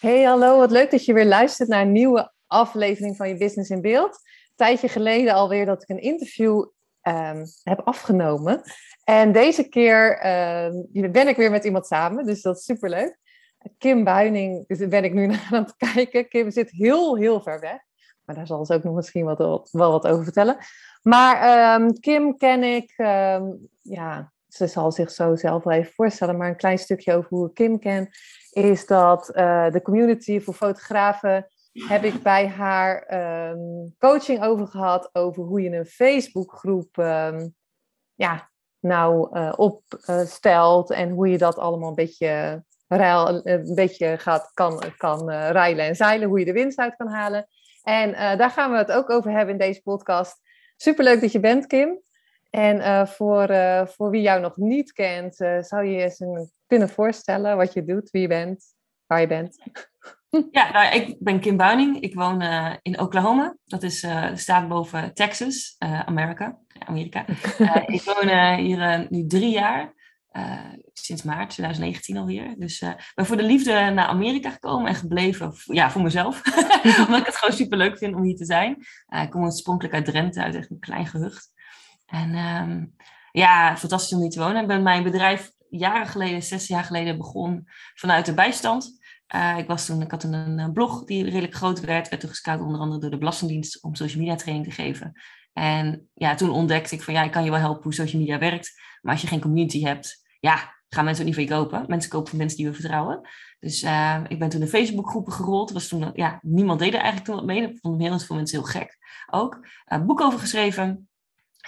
Hey, hallo. Wat leuk dat je weer luistert naar een nieuwe aflevering van je Business in Beeld. Een tijdje geleden alweer dat ik een interview ehm, heb afgenomen. En deze keer ehm, ben ik weer met iemand samen, dus dat is superleuk. Kim Buining, dus ben ik nu naar aan het kijken. Kim zit heel, heel ver weg. Maar daar zal ze ook nog misschien wat, wel wat over vertellen. Maar ehm, Kim ken ik, ja, ze zal zich zo zelf wel even voorstellen, maar een klein stukje over hoe ik Kim ken is dat uh, de community voor fotografen heb ik bij haar um, coaching over gehad over hoe je een Facebookgroep um, ja, nou uh, opstelt en hoe je dat allemaal een beetje, een beetje gaat, kan, kan uh, rijlen en zeilen, hoe je de winst uit kan halen. En daar gaan we het ook over hebben in deze podcast. Superleuk dat je bent, Kim. En voor, voor wie jou nog niet kent, zou je eens een kunnen voorstellen wat je doet, wie je bent, waar je bent? Ja, nou, ik ben Kim Buining. Ik woon uh, in Oklahoma. Dat is uh, staat boven Texas, uh, Amerika. Amerika. ik woon hier nu drie jaar. sinds maart 2019 alweer. Dus ben voor de liefde naar Amerika gekomen en gebleven. Ja, voor mezelf. Omdat ik het gewoon super leuk vind om hier te zijn. ik kom oorspronkelijk uit Drenthe, uit echt een klein gehucht. En um, ja, fantastisch om hier te wonen. Ik ben mijn bedrijf jaren geleden, zes jaar geleden, begon vanuit de bijstand. Uh, ik, was toen, ik had een blog die redelijk groot werd, werd toen gescout onder andere door de Belastingdienst om social media training te geven. En ja, toen ontdekte ik van ja, ik kan je wel helpen hoe social media werkt. Maar als je geen community hebt, ja, gaan mensen ook niet van je kopen. Mensen kopen van mensen die we vertrouwen. Dus uh, ik ben toen in Facebookgroepen gerold. Was toen, ja, niemand deed er eigenlijk toen wat mee. Dat vonden heel veel mensen heel gek ook. Uh, boek over geschreven.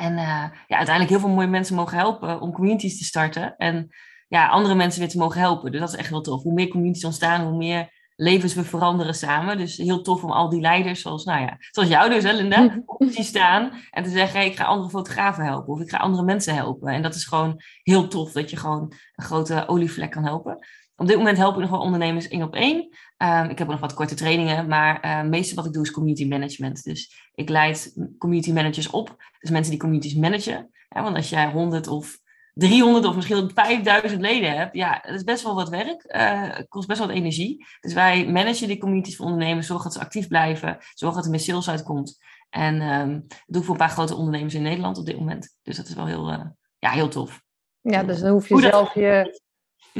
En uh, ja, uiteindelijk heel veel mooie mensen mogen helpen om communities te starten. En ja, andere mensen weer te mogen helpen. Dus dat is echt wel tof. Hoe meer communities ontstaan, hoe meer levens we veranderen samen. Dus heel tof om al die leiders, zoals, nou ja, zoals jou dus, hè, Linda, op te staan en te zeggen: hey, ik ga andere fotografen helpen of ik ga andere mensen helpen. En dat is gewoon heel tof dat je gewoon een grote olievlek kan helpen. Op dit moment help ik nog wel ondernemers één op één. Um, ik heb nog wat korte trainingen, maar uh, het meeste wat ik doe is community management. Dus ik leid community managers op. Dus mensen die communities managen. Ja, want als jij 100 of 300 of misschien 5000 leden hebt, ja, dat is best wel wat werk. Uh, het kost best wel wat energie. Dus wij managen die communities voor ondernemers, zorgen dat ze actief blijven, zorgen dat er meer sales uitkomt. En um, dat doe ik voor een paar grote ondernemers in Nederland op dit moment. Dus dat is wel heel, uh, ja, heel tof. Ja, dus dan hoef je zelf je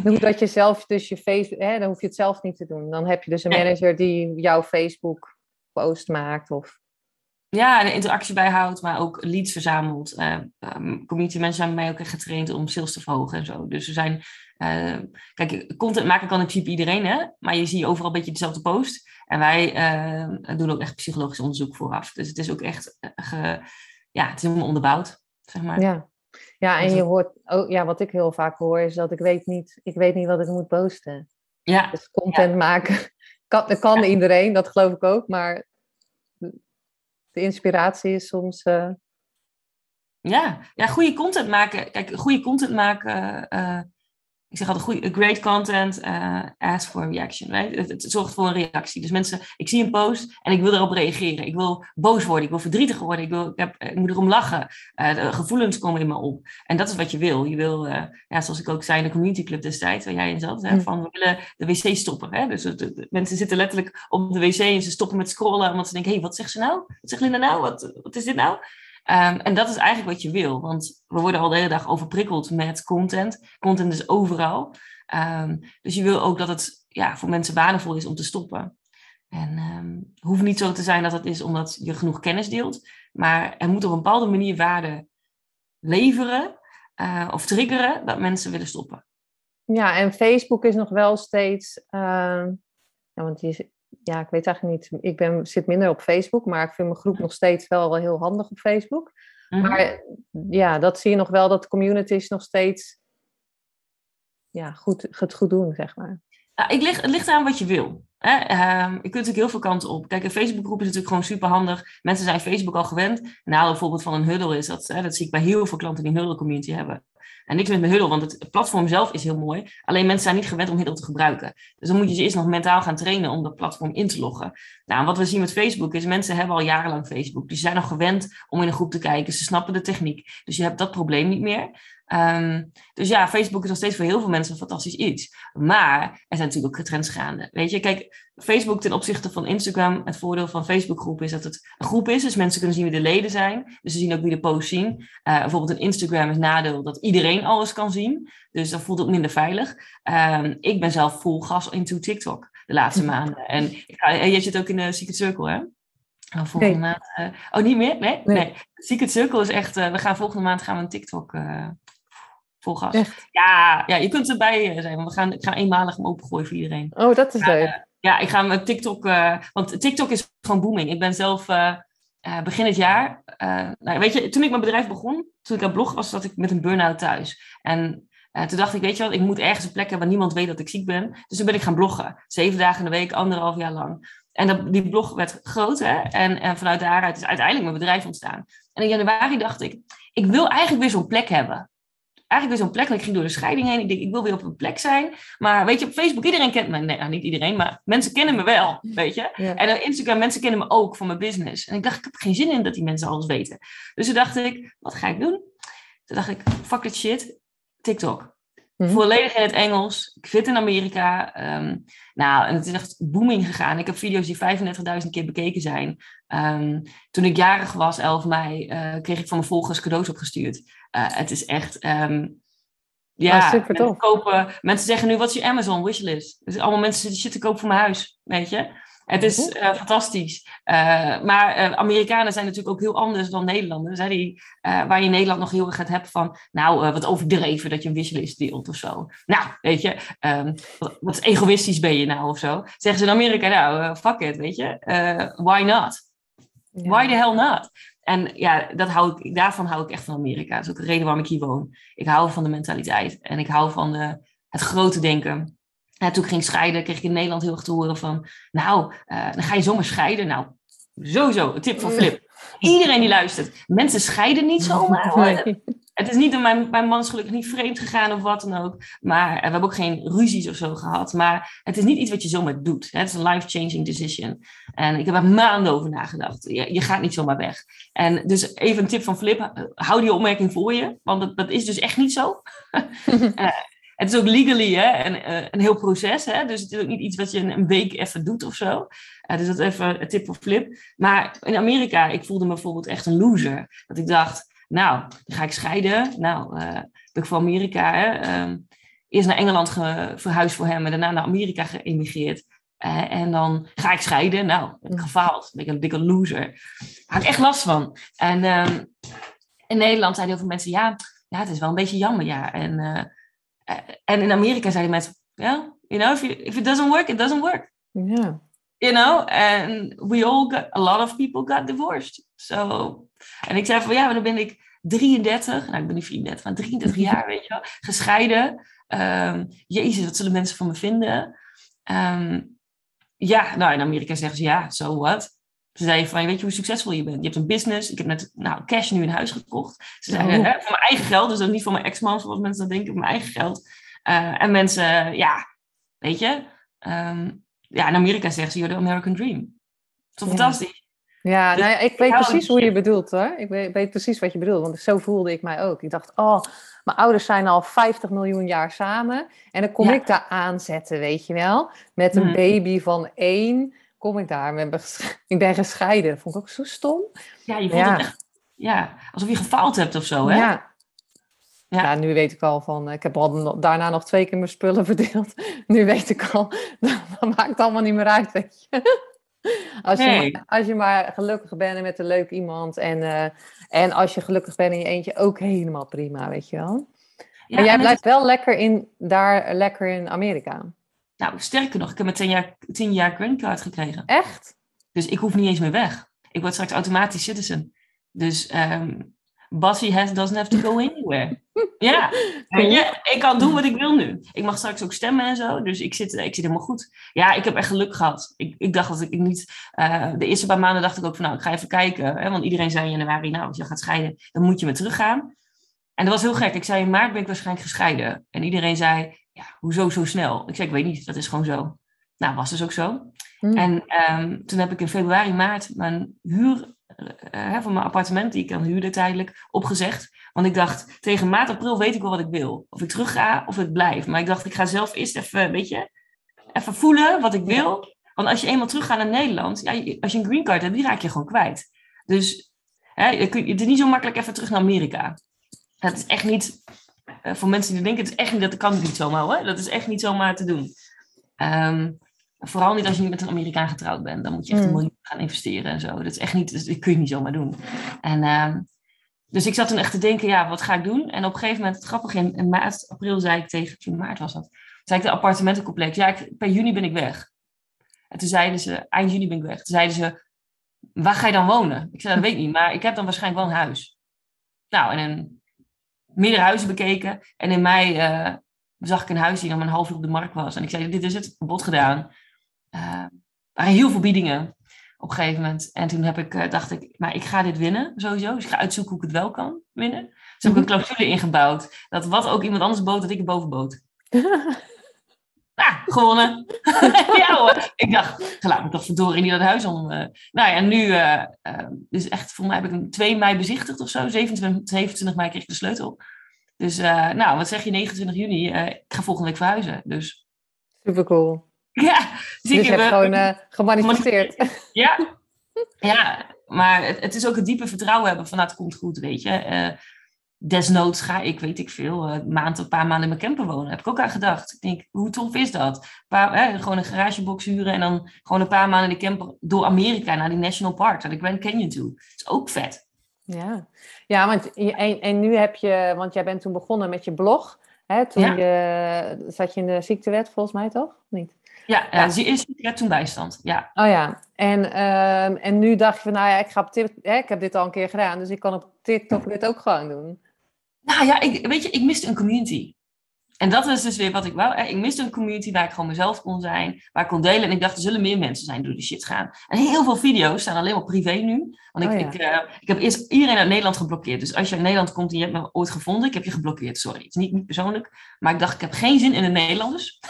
hoe dat je zelf dus je Facebook, hè, dan hoef je het zelf niet te doen. Dan heb je dus een manager die jouw Facebook post maakt of... Ja, en interactie bijhoudt, maar ook leads verzamelt. Uh, um, community mensen zijn bij mij ook echt getraind om sales te verhogen en zo. Dus er zijn, uh, kijk, content maken kan in principe iedereen, hè? Maar je ziet overal een beetje dezelfde post. En wij uh, doen ook echt psychologisch onderzoek vooraf. Dus het is ook echt, ge, ja, het is helemaal onderbouwd, zeg maar. Ja. Ja, en je hoort ook, ja, wat ik heel vaak hoor, is dat ik weet niet, ik weet niet wat ik moet posten. Ja. Dus content maken, kan, dat kan iedereen, dat geloof ik ook, maar de inspiratie is soms. Uh... Ja. ja, goede content maken. Kijk, goede content maken uh, ik zeg altijd, goede, great content, uh, ask for a reaction. Right? Het, het, zorgt voor een reactie. Dus mensen, ik zie een post en ik wil erop reageren. Ik wil boos worden, ik wil verdrietig worden, ik, wil, ik, heb, ik moet erom lachen. Uh, de gevoelens komen in me op. En dat is wat je wil. Je wil, uh, ja, zoals ik ook zei in de community club destijds, waar jij in zat, hè, van we willen de wc stoppen. Hè? Dus de, de, mensen zitten letterlijk op de wc en ze stoppen met scrollen, omdat ze denken, hé, hey, wat zegt ze nou? Wat zegt Linda nou? Wat, wat is dit nou? Um, en dat is eigenlijk wat je wil, want we worden al de hele dag overprikkeld met content. Content is overal. Um, dus je wil ook dat het ja, voor mensen waardevol is om te stoppen. En het hoeft niet zo te zijn dat het is omdat je genoeg kennis deelt, maar er moet op een bepaalde manier waarde leveren uh, of triggeren dat mensen willen stoppen. Ja, en Facebook is nog wel steeds, ja, want je, ja, ik weet eigenlijk niet. Ik ben, zit minder op Facebook, maar ik vind mijn groep nog steeds wel, heel handig op Facebook. -hmm. Maar ja, dat zie je nog wel, dat communities nog steeds ja, goed, het goed doen, zeg maar? Nou, ik lig, het ligt aan wat je wil. Hè? Ehm, je kunt natuurlijk heel veel kanten op. Kijk, een Facebookgroep is natuurlijk gewoon super handig. Mensen zijn Facebook al gewend. Nou, bijvoorbeeld van een huddle is dat, hè, dat zie ik bij heel veel klanten die een huddle community hebben. En niks met mijn huddle, want het platform zelf is heel mooi. Alleen mensen zijn niet gewend om huddle te gebruiken. Dus dan moet je ze eerst nog mentaal gaan trainen om dat platform in te loggen. Nou, wat we zien met Facebook is, mensen hebben al jarenlang Facebook. Dus ze zijn nog gewend om in een groep te kijken. Ze snappen de techniek. Dus je hebt dat probleem niet meer. Ehm, dus ja, Facebook is nog steeds voor heel veel mensen een fantastisch iets. Maar er zijn natuurlijk ook trends gaande. Weet je, kijk, Facebook ten opzichte van Instagram, het voordeel van Facebookgroep is dat het een groep is. Dus mensen kunnen zien wie de leden zijn. Dus ze zien ook wie de posts zien. Uh, bijvoorbeeld een Instagram is nadeel dat iedereen alles kan zien. Dus dat voelt het minder veilig. Um, ik ben zelf vol gas into TikTok de laatste maanden. En uh, jij zit ook in de Secret Circle, hè? Volgende nee. maand. Uh, oh, niet meer? Nee? nee? nee. Secret Circle is echt. we gaan volgende maand gaan we een TikTok vol gas. Ja, ja, je kunt erbij zijn. Want we gaan, ik ga eenmalig hem opengooien voor iedereen. Oh, dat is leuk. Uh, ja, ik ga mijn TikTok... Uh, want TikTok is gewoon booming. Ik ben zelf uh, begin het jaar... nou, weet je, toen ik mijn bedrijf begon, toen ik aan blog was, zat ik met een burn-out thuis. En toen dacht ik, weet je wat, ik moet ergens een plek hebben waar niemand weet dat ik ziek ben. Dus toen ben ik gaan bloggen. Zeven dagen in de week, anderhalf jaar lang. En dat, die blog werd groot, hè? En, en vanuit daaruit is uiteindelijk mijn bedrijf ontstaan. En in januari dacht ik, ik wil eigenlijk weer zo'n plek hebben eigenlijk weer zo'n plek. ik ging door de scheiding heen. Ik denk, ik wil weer op een plek zijn. Maar weet je, op Facebook, iedereen kent me. Nee, nou, niet iedereen, maar mensen kennen me wel, weet je. En op Instagram, mensen kennen me ook van mijn business. En ik dacht, ik heb geen zin in dat die mensen alles weten. Dus toen dacht ik, wat ga ik doen? Toen dacht ik, fuck that shit, TikTok. Mm Volledig in het Engels. Ik zit in Amerika. Ehm, nou, en het is echt booming gegaan. Ik heb video's die 35.000 keer bekeken zijn. Um, toen ik jarig was, 11 mei, uh, kreeg ik van mijn volgers cadeaus opgestuurd. Uh, het is echt... Um, ja, ah, super kopen, mensen zeggen nu, wat is je Amazon wishlist? Dus allemaal mensen die shit te kopen voor mijn huis, weet je? Het is uh, fantastisch. Uh, maar uh, Amerikanen zijn natuurlijk ook heel anders dan Nederlanders. Hè? Die, waar je in Nederland nog heel erg gaat hebben van... Nou, wat overdreven dat je een wishlist deelt of zo. Nou, weet je, um, wat, wat, egoïstisch ben je nou of zo. Zeggen ze in Amerika, nou, fuck it, weet je. why not? Ja. Why the hell not? En ja, dat hou ik, daarvan hou ik echt van Amerika. Dat is ook de reden waarom ik hier woon. Ik hou van de mentaliteit. En ik hou van de, het grote denken. En toen ik ging scheiden, kreeg ik in Nederland heel erg te horen van... Nou, uh, dan ga je zomaar scheiden. Nou, sowieso, een tip van Flip. Iedereen die luistert. Mensen scheiden niet zomaar. Het is niet, mijn, mijn man is gelukkig niet vreemd gegaan of wat dan ook. Maar we hebben ook geen ruzies of zo gehad. Maar het is niet iets wat je zomaar doet. Het is een life-changing decision. En ik heb er maanden over nagedacht. Je, je, gaat niet zomaar weg. En dus even een tip van Flip. Hou die opmerking voor je. Want dat, dat is dus echt niet zo. uh, het is ook legally hè, een, uh, een heel proces. Hè? Dus het is ook niet iets wat je een week even doet of zo. Uh, dus dat even een tip voor Flip. Maar in Amerika, ik voelde me bijvoorbeeld echt een loser. Dat ik dacht, nou, dan ga ik scheiden. Nou, uh, ben ik voor Amerika. Hè? Um, eerst naar Engeland verhuisd voor hem en daarna naar Amerika geëmigreerd. Uh, en dan ga ik scheiden. Nou, ik gefaald. Ben ik een dikke loser. Daar had ik echt last van. En um, in Nederland zeiden heel veel mensen, ja, ja, het is wel een beetje jammer, ja. En, en in Amerika zeiden mensen, ja, yeah, you know, if, you, if it doesn't work, it doesn't work. Yeah. You know, and we all got, a lot of people got divorced. So, en ik zei van, ja, maar dan ben ik 33, nou ik ben niet 34, maar 33 jaar, weet je wel, gescheiden. Um, Jezus, wat zullen mensen van me vinden? Um, ja, nou in Amerika zeggen ze ja, so what? Ze zeiden van, weet je hoe succesvol je bent? Je hebt een business, ik heb net nou, cash nu een huis gekocht. Ze zeiden, oh. hè, voor mijn eigen geld, dus ook niet voor mijn ex-man, zoals mensen dat denken, voor mijn eigen geld. Uh, en mensen, ja, weet je, um, ja, in Amerika zeggen ze, you're the American dream. Dat is toch ja. fantastisch? Ja, dus nou ja, ik weet precies hoe je bedoelt hoor. Ik weet, weet, precies wat je bedoelt, want zo voelde ik mij ook. Ik dacht, oh, mijn ouders zijn al 50 miljoen jaar samen. En dan kom ja. ik daar aanzetten, weet je wel. Met een hmm. baby van één, kom ik daar. Ik ben gescheiden. Dat vond ik ook zo stom. Ja, je voelt ja. het echt, ja, alsof je gefaald hebt of zo, hè? Ja. Ja. ja, nu weet ik al van, ik heb al daarna nog twee keer mijn spullen verdeeld. Nu weet ik al, dat maakt allemaal niet meer uit, weet je. Als je, maar, als je maar gelukkig bent met een leuk iemand. En, uh, en als je gelukkig bent in je eentje, ook helemaal prima, weet je wel. Ja, maar jij blijft het... wel lekker in, daar lekker in Amerika. Nou, sterker nog, ik heb mijn tien jaar, tien jaar green card gekregen. Echt? Dus ik hoef niet eens meer weg. Ik word straks automatisch citizen. Dus, um, Bassie has, doesn't have to go anywhere. ja, ja, ik kan doen wat ik wil nu. Ik mag straks ook stemmen en zo, dus ik zit, ik zit helemaal goed. Ja, ik heb echt geluk gehad. Ik, ik dacht dat ik niet... Uh, de eerste paar maanden dacht ik ook van, nou, ik ga even kijken. Hè, want iedereen zei in januari, nou, als je gaat scheiden, dan moet je weer teruggaan. En dat was heel gek. Ik zei, in maart ben ik waarschijnlijk gescheiden. En iedereen zei, ja, hoezo zo snel? Ik zei, ik weet niet, dat is gewoon zo. Nou, was dus ook zo. Hmm. En um, toen heb ik in februari, maart mijn huur uh, van mijn appartement, die ik dan huurde tijdelijk, opgezegd. Want ik dacht, tegen maart, april weet ik wel wat ik wil. Of ik terug ga of ik blijf. Maar ik dacht, ik ga zelf eerst even, weet je, even voelen wat ik wil. Want als je eenmaal teruggaat naar Nederland, ja, als je een green card hebt, die raak je gewoon kwijt. Dus hè, het is niet zo makkelijk even terug naar Amerika. Het is echt niet, uh, voor mensen die denken, het is echt niet, dat kan niet zomaar hoor. Dat is echt niet zomaar te doen. Um, Vooral niet als je met een Amerikaan getrouwd bent. Dan moet je echt een mm. miljoen gaan investeren en zo. Dat is echt niet, dat kun je niet zomaar doen. En, uh, dus ik zat toen echt te denken, ja, wat ga ik doen? En op een gegeven moment, het grappige, in, in maart, april zei ik tegen, in maart was dat, zei ik de appartementencomplex, ja, ik, per juni ben ik weg. En toen zeiden ze, eind juni ben ik weg. Toen zeiden ze, waar ga je dan wonen? Ik zei, dat weet ik niet, maar ik heb dan waarschijnlijk wel een huis. Nou, en meerdere huizen bekeken. En in mei uh, zag ik een huis die dan een half uur op de markt was. En ik zei, dit is het, bod gedaan uh, waren heel veel biedingen op een gegeven moment. En toen heb ik, uh, dacht ik, maar ik ga dit winnen sowieso. Dus ik ga uitzoeken hoe ik het wel kan winnen. Dus heb ik een mhm. clausule ingebouwd. Dat wat ook iemand anders bood, dat ik het boven bood. Nou, gewonnen. ja hoor. Ik dacht, laat me toch verdorie niet dat huis om. Uh, nou ja, nu, uh, uh, dus echt, voor mij heb ik hem 2 mei bezichtigd of zo. 27, 27 mei kreeg ik de sleutel. Dus, nou, wat zeg je, 29 juni? ik ga volgende week verhuizen. Dus. Super cool. Ja, zie dus je hebt gewoon gemanifesteerd. Ja, ja maar het, het, is ook het diepe vertrouwen hebben van nou, het komt goed, weet je. Desnoods ga ik, weet ik veel, een maand of een paar maanden in mijn camper wonen. Heb ik ook aan gedacht. Ik denk, hoe tof is dat? Paar, gewoon een garagebox huren en dan gewoon een paar maanden in de camper door Amerika naar die National Park, naar de Grand Canyon toe. Dat is ook vet. Ja, ja want en, en nu heb je, want jij bent toen begonnen met je blog. Hè, toen ja. je, zat je in de ziektewet volgens mij toch? Niet? Ja, ja. ze is toen bijstand. Ja. Oh ja, en, uh, en nu dacht je van, nou ja, ik, ga op hè, ik heb dit al een keer gedaan, dus ik kan op TikTok dit ook gewoon doen. Nou ja, ik, weet je, ik miste een community. En dat is dus weer wat ik wou. Ik miste een community waar ik gewoon mezelf kon zijn, waar ik kon delen. En ik dacht, er zullen meer mensen zijn die door die shit gaan. En heel veel video's staan alleen maar privé nu. Want ik, oh ik, uh, ik heb eerst iedereen uit Nederland geblokkeerd. Dus als je uit Nederland komt en je hebt me ooit gevonden, ik heb je geblokkeerd. Sorry, het is niet, niet persoonlijk. Maar ik dacht, ik heb geen zin in de Nederlanders.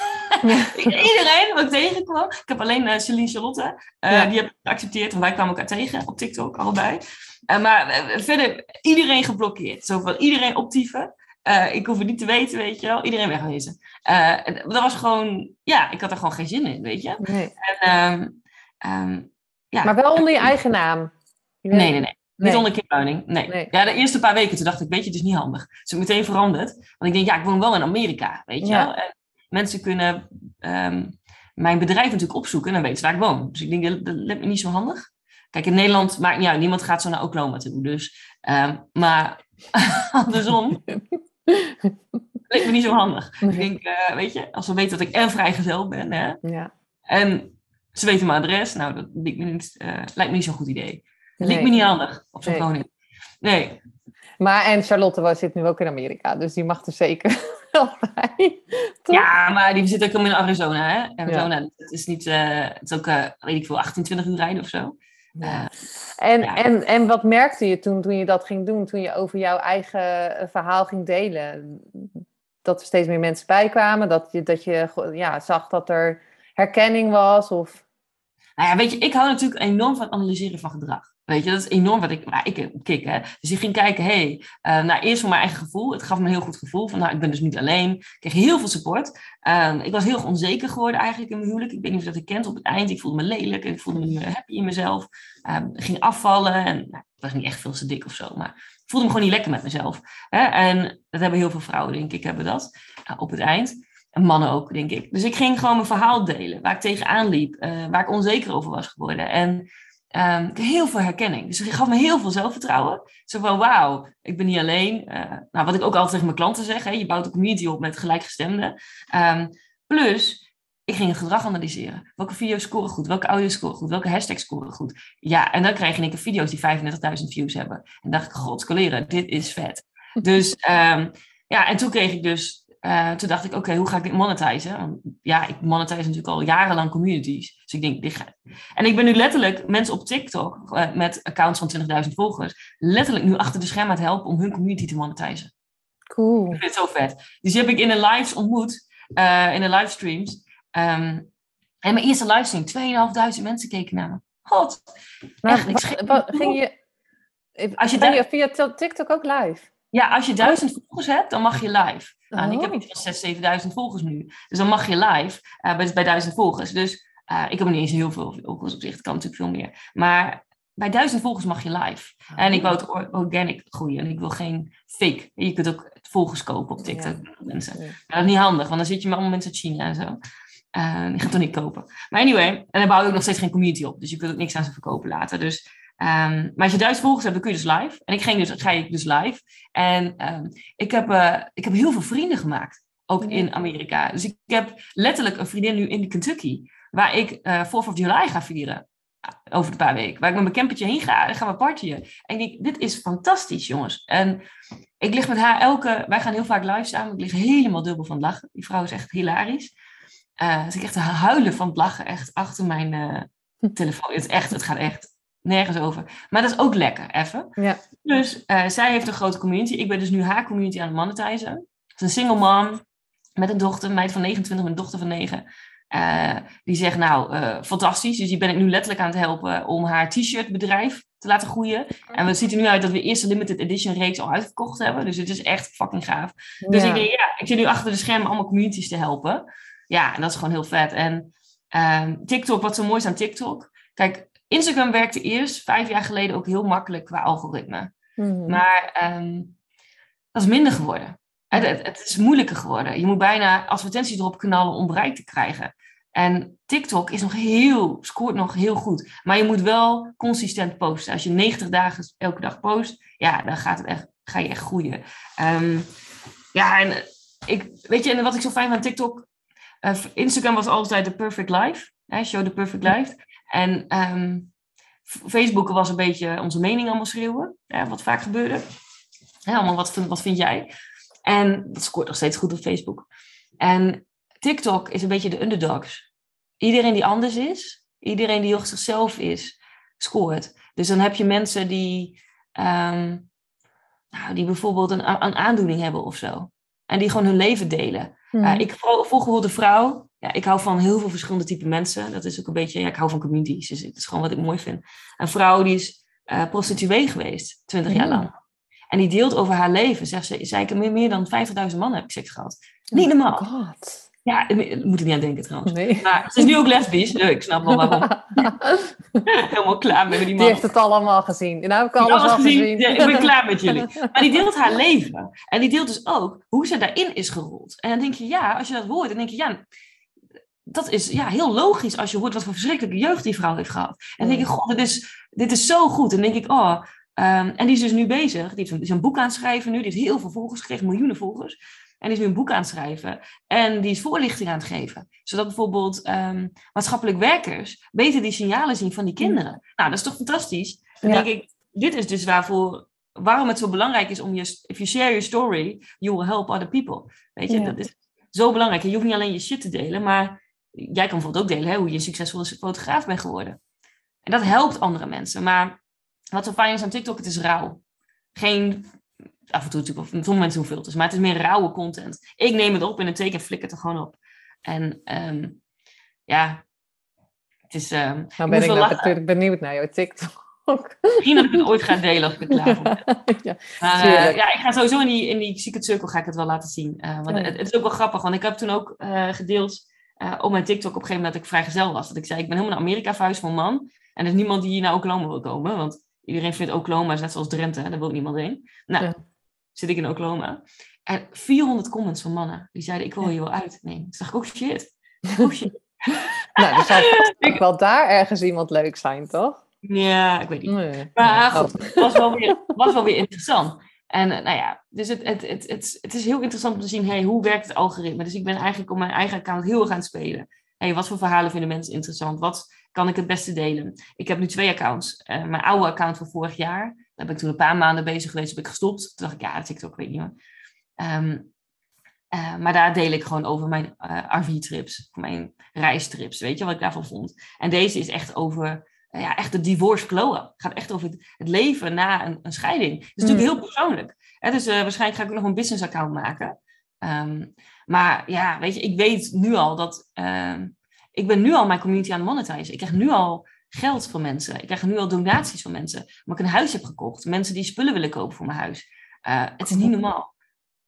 iedereen wat ik tegenkwam. Ik heb alleen uh, Celine Charlotte, uh, die heb geaccepteerd. Want wij kwamen elkaar tegen op TikTok, allebei. Maar verder, iedereen geblokkeerd. Zo van iedereen optieven. Uh, ik hoef het niet te weten, weet je wel. Iedereen wegwezen. Uh, dat was gewoon, ja, ik had er gewoon geen zin in, weet je. Nee. En, um, ja. Maar wel onder je eigen naam? Nee, nee, nee. Niet onder Kim nee. nee. Ja, de eerste paar weken toen dacht ik, weet je, het is niet handig. Dus ik meteen veranderd. Want ik denk, ja, ik woon wel in Amerika, weet je wel. En mensen kunnen um, mijn bedrijf natuurlijk opzoeken en dan weten ze waar ik woon. Dus ik denk, dat, dat lijkt me niet zo handig. Kijk, in Nederland maakt niet uit, niemand gaat zo naar Oklahoma toe. Dus, um, maar andersom Lijkt me niet zo handig. Ik denk, uh, weet je, als ze weten dat ik en vrijgezel ben, hè, ja. en ze weten mijn adres, nou, dat lijkt me niet, uh, lijkt me niet zo'n goed idee. Lijkt me niet handig op zo'n nee. woning. Nee. Maar en Charlotte was, zit nu ook in Amerika, dus die mag er zeker wel bij. Ja, maar die zit ook in Arizona, hè? Arizona, ja. het is niet, uh, het is ook, weet ik veel, 28 uur rijden of zo. Ja. En, ja. en, en wat merkte je toen, toen je dat ging doen, toen je over jouw eigen eh, verhaal ging delen? Dat er steeds meer mensen bijkwamen, dat je, dat je ja, zag dat er herkenning was? Of... Nou ja, weet je, ik hou natuurlijk enorm van analyseren van gedrag. Weet je, dat is enorm wat ik, waar ik kik. Hè. Dus ik ging kijken, hé, hey, uh, nou eerst voor mijn eigen gevoel. Het gaf me een heel goed gevoel van, nou, ik ben dus niet alleen. Ik kreeg heel veel support. Um, ik was heel onzeker geworden eigenlijk in mijn huwelijk. Ik weet niet of dat kent op het eind. Ik voelde me lelijk, ik voelde me niet happy in mezelf. Um, ging afvallen en nou, ik was niet echt veel te dik of zo, maar ik voelde me gewoon niet lekker met mezelf. Hè. En dat hebben heel veel vrouwen, denk ik, hebben dat uh, op het eind. En mannen ook, denk ik. Dus ik ging gewoon mijn verhaal delen, waar ik tegenaan liep, uh, waar ik onzeker over was geworden. En Um, heel veel herkenning. Dus het gaf me heel veel zelfvertrouwen. Zo van, wauw, ik ben niet alleen. Uh, nou, wat ik ook altijd tegen mijn klanten zeg, hè, je bouwt een community op met gelijkgestemden. Um, plus, ik ging het gedrag analyseren. Welke video's scoren goed? Welke audio's scoren goed? Welke hashtags scoren goed? Ja, en dan kreeg ik video's die 35.000 views hebben. En dacht ik, god, coleren, dit is vet. Dus um, ja, en toen kreeg ik dus, uh, toen dacht ik, oké, hoe ga ik dit monetizen? Want, ja, ik monetize natuurlijk al jarenlang communities. Dus ik denk, dit ga... En ik ben nu letterlijk mensen op TikTok uh, met accounts van 20.000 volgers, letterlijk nu achter de scherm aan het helpen om hun community te monetizen. Cool. Ik vind het zo vet. Dus die heb ik in de lives ontmoet, uh, in de livestreams. Um, en mijn eerste livestream, 2.500 mensen keken naar me. God. Maar, Echt, ik wat, ging je, als je, je via TikTok ook live? Ja, als je duizend volgers hebt, dan mag je live. Nou, ik heb iets van 6.000, 7.000 volgers nu. Dus dan mag je live uh, bij, bij duizend volgers. Dus uh, ik heb niet eens heel veel volgers op zich. Het kan natuurlijk veel meer. Maar bij duizend volgers mag je live. En ik wou het organic groeien. En ik wil geen fake. Je kunt ook volgers kopen op TikTok. Ja. Mensen. Ja. dat is niet handig, want dan zit je met allemaal mensen uit China en zo. Uh, die gaat toch niet kopen. Maar anyway, en dan bouw ik nog steeds geen community op. Dus je kunt ook niks aan ze verkopen later. Dus, um, maar als je duizend volgers hebt, dan kun je dus live. En ik ging dus, ga ik dus live. En um, ik, heb, uh, ik heb heel veel vrienden gemaakt. Ook in Amerika. Dus ik heb letterlijk een vriendin nu in Kentucky. Waar ik uh, 4th of July ga vieren. Over een paar weken. Waar ik met mijn campertje heen ga. En gaan we partyen. En ik denk, dit is fantastisch, jongens. En ik lig met haar elke... Wij gaan heel vaak live samen. Ik lig helemaal dubbel van het lachen. Die vrouw is echt hilarisch. Uh, dus ik echt huilen van het lachen, echt achter mijn uh, telefoon. Het, echt, het gaat echt nergens over. Maar dat is ook lekker, even. Ja. Dus uh, zij heeft een grote community. Ik ben dus nu haar community aan het monetizen. Het is een single mom met een dochter, een meid van 29 met een dochter van 9. die zegt, nou, fantastisch. Dus die ben ik nu letterlijk aan het helpen om haar t-shirt bedrijf te laten groeien. En het ziet er nu uit dat we eerst de limited edition reeks al uitverkocht hebben. Dus het is echt fucking gaaf. Dus ik denk, ja, ik zit nu achter de schermen allemaal communities te helpen. Ja, en dat is gewoon heel vet. En um, TikTok, wat zo mooi is aan TikTok. Kijk, Instagram werkte eerst vijf jaar geleden ook heel makkelijk qua algoritme. Mm. Maar um, dat is minder geworden. Het, het, het, is moeilijker geworden. Je moet bijna advertenties erop knallen om bereik te krijgen. En TikTok is nog heel, scoort nog heel goed. Maar je moet wel consistent posten. Als je 90 dagen elke dag post, ja, dan gaat het echt, ga je echt groeien. Um, ja, en ik, weet je, en wat ik zo fijn van TikTok, uh, Instagram was altijd de perfect life. Hè, show the perfect life. En um, Facebook was een beetje onze mening allemaal schreeuwen. Hè, wat vaak gebeurde. Hè, allemaal wat, wat vind jij? En dat scoort nog steeds goed op Facebook. En TikTok is een beetje de underdogs. Iedereen die anders is, iedereen die op zichzelf is, scoort. Dus dan heb je mensen die, um, nou, die bijvoorbeeld een, een aandoening hebben of zo. En die gewoon hun leven delen. Mm. Uh, ik volg bijvoorbeeld een vrouw. Ja, ik hou van heel veel verschillende type mensen. Dat is ook een beetje, ja, ik hou van communities. Dus het is gewoon wat ik mooi vind. Een vrouw die is uh, prostituee geweest, 20 mm. jaar lang. En die deelt over haar leven. Zegt ze, zei ik meer, meer dan 50.000 mannen heb ik seks gehad. Niet normaal. Oh God. Ja, daar moet ik niet aan denken trouwens. Nee. Maar ze is nu ook lesbisch. Dus ik snap wel waarom. Helemaal klaar met die man. Die heeft het allemaal gezien. Nou heb ik alles, alles al gezien. gezien. Ja, ik ben klaar met jullie. Maar die deelt haar leven. En die deelt dus ook hoe ze daarin is gerold. En dan denk je, ja, als je dat hoort, dan denk je, ja, dat is ja, heel logisch als je hoort wat voor verschrikkelijke jeugd die vrouw heeft gehad. En dan denk je, god, dit is, dit is zo goed. En dan denk ik, oh, um, en die is dus nu bezig. Die is een boek aan het schrijven nu. Die heeft heel veel volgers gekregen, miljoenen volgers. En die is nu een boek aan het schrijven. En die is voorlichting aan het geven. Zodat bijvoorbeeld um, maatschappelijk werkers beter die signalen zien van die kinderen. Nou, dat is toch fantastisch? Dan ja. denk ik, dit is dus waarvoor, waarom het zo belangrijk is om je, if you share your story, you will help other people. Weet je, ja. dat is zo belangrijk. En je hoeft niet alleen je shit te delen, maar jij kan bijvoorbeeld ook delen hè, hoe je een succesvolle fotograaf bent geworden. En dat helpt andere mensen. Maar wat zo fijn is aan TikTok, het is rauw. Geen af en toe natuurlijk, sommige mensen doen filters, maar het is meer rauwe content. Ik neem het op in een teken en flikker het er gewoon op. En um, ja, het is. Um, nou ben ik nou natuurlijk benieuwd naar jouw TikTok. Misschien dat ik het ooit ga delen als ik het klaar ben. ja, maar, uh, ja, ik ga sowieso in die, in die Secret Circle ga ik het wel laten zien. Uh, want ja. het, het, is ook wel grappig, want ik heb toen ook uh, gedeeld op mijn TikTok op een gegeven moment dat ik vrijgezel was. Dat ik zei, ik ben helemaal naar Amerika verhuisd voor een man. En er is niemand die hier naar Oklahoma wil komen. Want iedereen vindt Oklahoma net zoals Drenthe. Daar wil niemand heen. Nou, ja zit ik in Oklahoma. En 400 comments van mannen die zeiden: Ik wil hier wel uit. Nee, dacht ik: Oh shit. Oh shit. nou, er zou ik... wel daar ergens iemand leuk zijn, toch? Ja, ik weet niet. Nee. Maar goed, het was wel, weer, was wel weer interessant. En nou ja, dus het, het, het, het, het is heel interessant om te zien, hey, hoe werkt het algoritme? Dus ik ben eigenlijk op mijn eigen account heel erg aan het spelen. hey, wat voor verhalen vinden mensen interessant? Wat kan ik het beste delen? Ik heb nu twee accounts. Uh, mijn oude account van vorig jaar, daar ben ik toen een paar maanden bezig geweest, heb ik gestopt. Toen dacht ik, ja, TikTok, weet niet meer. Um, uh, maar daar deel ik gewoon over mijn RV-trips, mijn reistrips, weet je, wat ik daarvan vond. En deze is echt over, ja, echt de divorce glow Het gaat echt over het, het leven na een, een, scheiding. Het is natuurlijk mm. heel persoonlijk. Hè? Dus waarschijnlijk ga ik ook nog een business account maken. Um, maar ja, weet je, ik weet nu al dat uh, ik ben nu al mijn community aan het monetizen. Ik krijg nu al geld van mensen. Ik krijg nu al donaties van mensen. Omdat ik een huis heb gekocht. Mensen die spullen willen kopen voor mijn huis. Uh, het is niet normaal.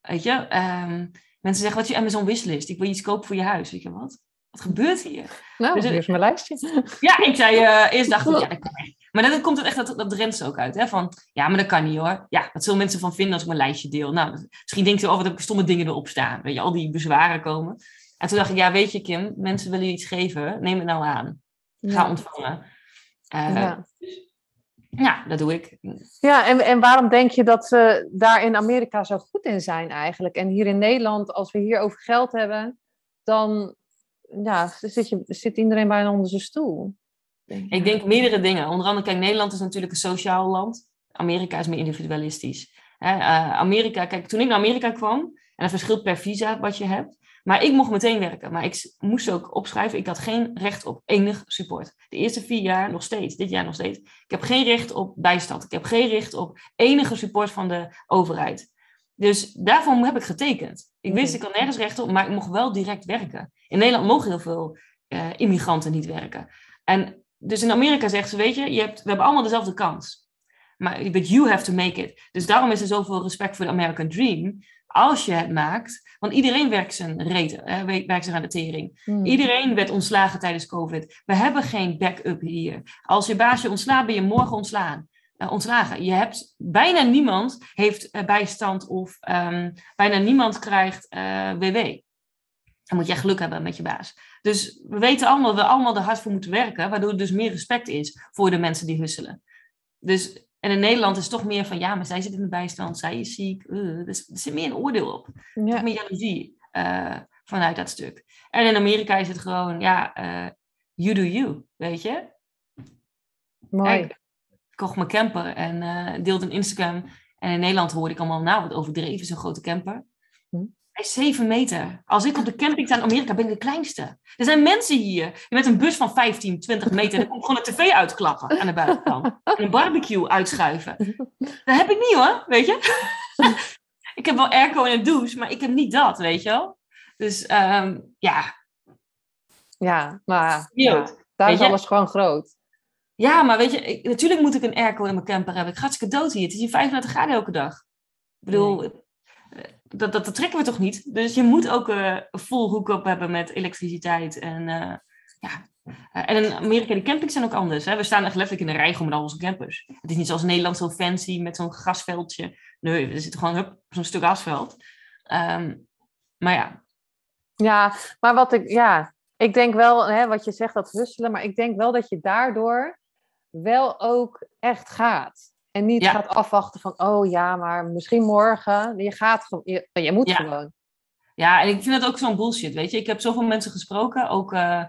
Weet je? Um, mensen zeggen, wat is je Amazon wishlist? Ik wil iets kopen voor je huis. Weet je wat? Wat gebeurt hier? Nou, dus, is mijn lijstje. Ja, ik zei uh, eerst dacht ik, ja, dat kan echt. Maar dan komt het echt dat, dat rent ook uit. Hè? Van, ja, maar dat kan niet hoor. Ja, wat zullen mensen van vinden als ik mijn lijstje deel? Nou, misschien denken ze, oh, wat heb ik stomme dingen erop staan. Weet je, al die bezwaren komen. En toen dacht ik, ja, weet je Kim, mensen willen je iets geven. Neem het nou aan. Ga ontvangen. Uh, ja. ja. dat doe ik. Ja, en, en waarom denk je dat ze daar in Amerika zo goed in zijn eigenlijk? En hier in Nederland, als we hier over geld hebben, dan ja, zit, je, zit iedereen bijna onder zijn stoel. Ik denk meerdere dingen. Onder andere, kijk, Nederland is natuurlijk een sociaal land. Amerika is meer individualistisch. Uh, Amerika, kijk, toen ik naar Amerika kwam, en dat verschilt per visa wat je hebt, maar ik mocht meteen werken. Maar ik moest ook opschrijven, ik had geen recht op enig support. De eerste vier jaar nog steeds, dit jaar nog steeds. Ik heb geen recht op bijstand. Ik heb geen recht op enige support van de overheid. Dus daarvoor heb ik getekend. Ik wist, ik had nergens recht op, maar ik mocht wel direct werken. In Nederland mogen heel veel uh, immigranten niet werken. En dus in Amerika zegt ze, weet je, je hebt, we hebben allemaal dezelfde kans. Maar but you have to make it. Dus daarom is er zoveel respect voor de American Dream. Als je het maakt, want iedereen werkt zijn hè, werkt zich aan de tering. Hmm. Iedereen werd ontslagen tijdens COVID. We hebben geen backup hier. Als je baasje ontslaat, ben je morgen ontslaan. Uh, ontslagen. Je hebt bijna niemand heeft uh, bijstand of um, bijna niemand krijgt uh, eh, WW. Dan moet je echt geluk hebben met je baas. Dus we weten allemaal dat we allemaal er hard voor moeten werken, waardoor er dus meer respect is voor de mensen die husselen. Dus, en in Nederland is het toch meer van, ja, maar zij zit in de bijstand, zij is ziek. Uh, dus er zit meer een oordeel op. Ja. Meer jaloezie uh, vanuit dat stuk. En in Amerika is het gewoon, ja, uh, you do you, weet je. Mooi. Ik kocht mijn camper en deelde een Instagram. En in Nederland hoorde ik allemaal, nou, wat overdreven, zo'n grote camper. Hm. Hij is 7 meter. Als ik op de camping sta in Amerika, ben ik de kleinste. Er zijn mensen hier die met een bus van 15, 20 meter... dan komt gewoon een tv uitklappen aan de buitenkant. En een barbecue uitschuiven. Dat heb ik niet hoor, weet je. ik heb wel airco en een douche, maar ik heb niet dat, weet je wel. Dus um, ja. Ja, maar ja, daar is alles gewoon groot. Ja, maar weet je, ik, natuurlijk moet ik een airco in mijn camper hebben. Ik ga hartstikke dood hier. Het is hier 35 graden elke dag. Ik bedoel, dat, dat, trekken we toch niet? Dus je moet ook uh, een full hook-up hebben met elektriciteit. En, uh, ja. Uh, en in Amerika, de campings zijn ook anders. Hè? We staan echt letterlijk in de rij met al onze campers. Het is niet zoals Nederland zo fancy met zo'n grasveldje. Nee, er zit gewoon zo'n stuk asfalt. Um, maar ja. Ja, maar wat ik, ja, ik denk wel, hè, wat je zegt, dat husselen. Maar ik denk wel dat je daardoor wel ook echt gaat. En niet gaat afwachten van, oh ja, maar misschien morgen. Je gaat gewoon, je, je moet gewoon. Ja, en ik vind dat ook zo'n bullshit, weet je. Ik heb zoveel mensen gesproken, ook... Uh,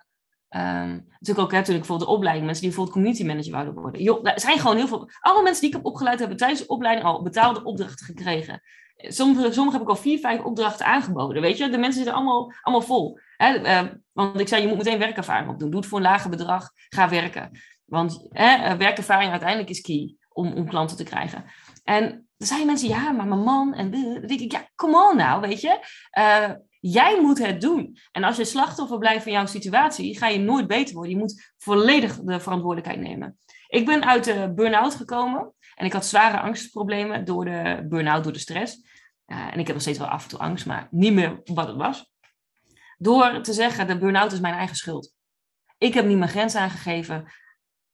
um, natuurlijk ook hè, ik bijvoorbeeld de opleiding, mensen die bijvoorbeeld community manager wouden worden. Joh, er zijn gewoon heel veel, alle mensen die ik heb opgeleid hebben tijdens de opleiding al betaalde opdrachten gekregen. Sommige, sommige heb ik al vier, vijf opdrachten aangeboden, weet je. De mensen zitten allemaal, allemaal vol. Hè? Uh, want ik zei, je moet meteen werkervaring opdoen. Doe het voor een lager bedrag, ga werken. Want hè, werkervaring uiteindelijk is key om, om klanten te krijgen. En dan zijn mensen, ja, maar mijn man en dan denk ik, ja, come on nou, weet je. Uh, jij moet het doen. En als je slachtoffer blijft van jouw situatie, ga je nooit beter worden. Je moet volledig de verantwoordelijkheid nemen. Ik ben uit de burn-out gekomen en ik had zware angstproblemen door de burn-out, door de stress. Uh, en ik heb nog steeds wel af en toe angst, maar niet meer wat het was. Door te zeggen, de burn-out is mijn eigen schuld. Ik heb niet mijn grens aangegeven.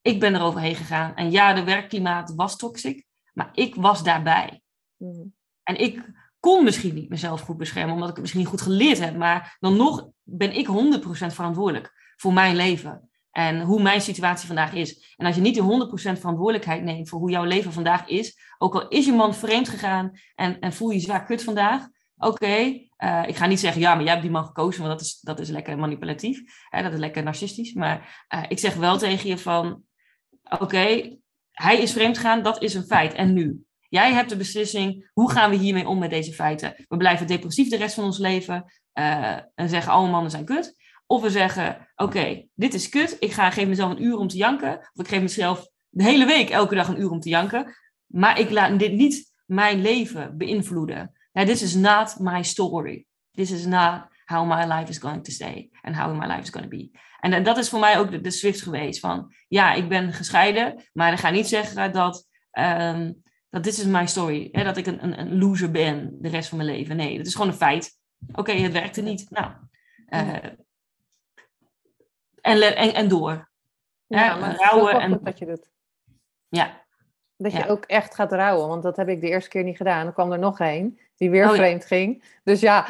Ik ben er overheen gegaan. En ja, de werkklimaat was toxic, maar ik was daarbij. Mhm. En ik kon misschien niet mezelf goed beschermen, omdat ik het misschien niet goed geleerd heb. Maar dan nog ben ik 100% verantwoordelijk voor mijn leven. En hoe mijn situatie vandaag is. En als je niet die 100% verantwoordelijkheid neemt voor hoe jouw leven vandaag is, ook al is je man vreemd gegaan en, en voel je zwaar kut vandaag, oké, eh, ik ga niet zeggen, ja, maar jij hebt die man gekozen, want dat is, dat is lekker manipulatief. Hè, dat is lekker narcistisch. Maar uh, ik zeg wel tegen je van, oké, hij is vreemd gegaan, dat is een feit. En nu? Jij hebt de beslissing, hoe gaan we hiermee om met deze feiten? We blijven depressief de rest van ons leven uh, en zeggen, alle mannen zijn kut. Of we zeggen, oké, dit is kut, ik ga, geef mezelf een uur om te janken. Of ik geef mezelf de hele week elke dag een uur om te janken. Maar ik laat dit niet mijn leven beïnvloeden. Now, this is not my story. This is not how my life is going to stay and how my life is going to be. En dat is voor mij ook de, de Swift geweest van, ja, ik ben gescheiden, maar ik ga niet zeggen dat, um, dat this is my story. Hè, dat ik een, een, een, loser ben de rest van mijn leven. Nee, dat is gewoon een feit. Oké, okay, het werkte niet. Nou, uh, en, en, en door. Ja, maar rouwen en... dat je doet. Ja, dat je ook echt gaat rouwen. Want dat heb ik de eerste keer niet gedaan. Dan kwam er nog een die weer oh, vreemd ja. ging. Dus ja,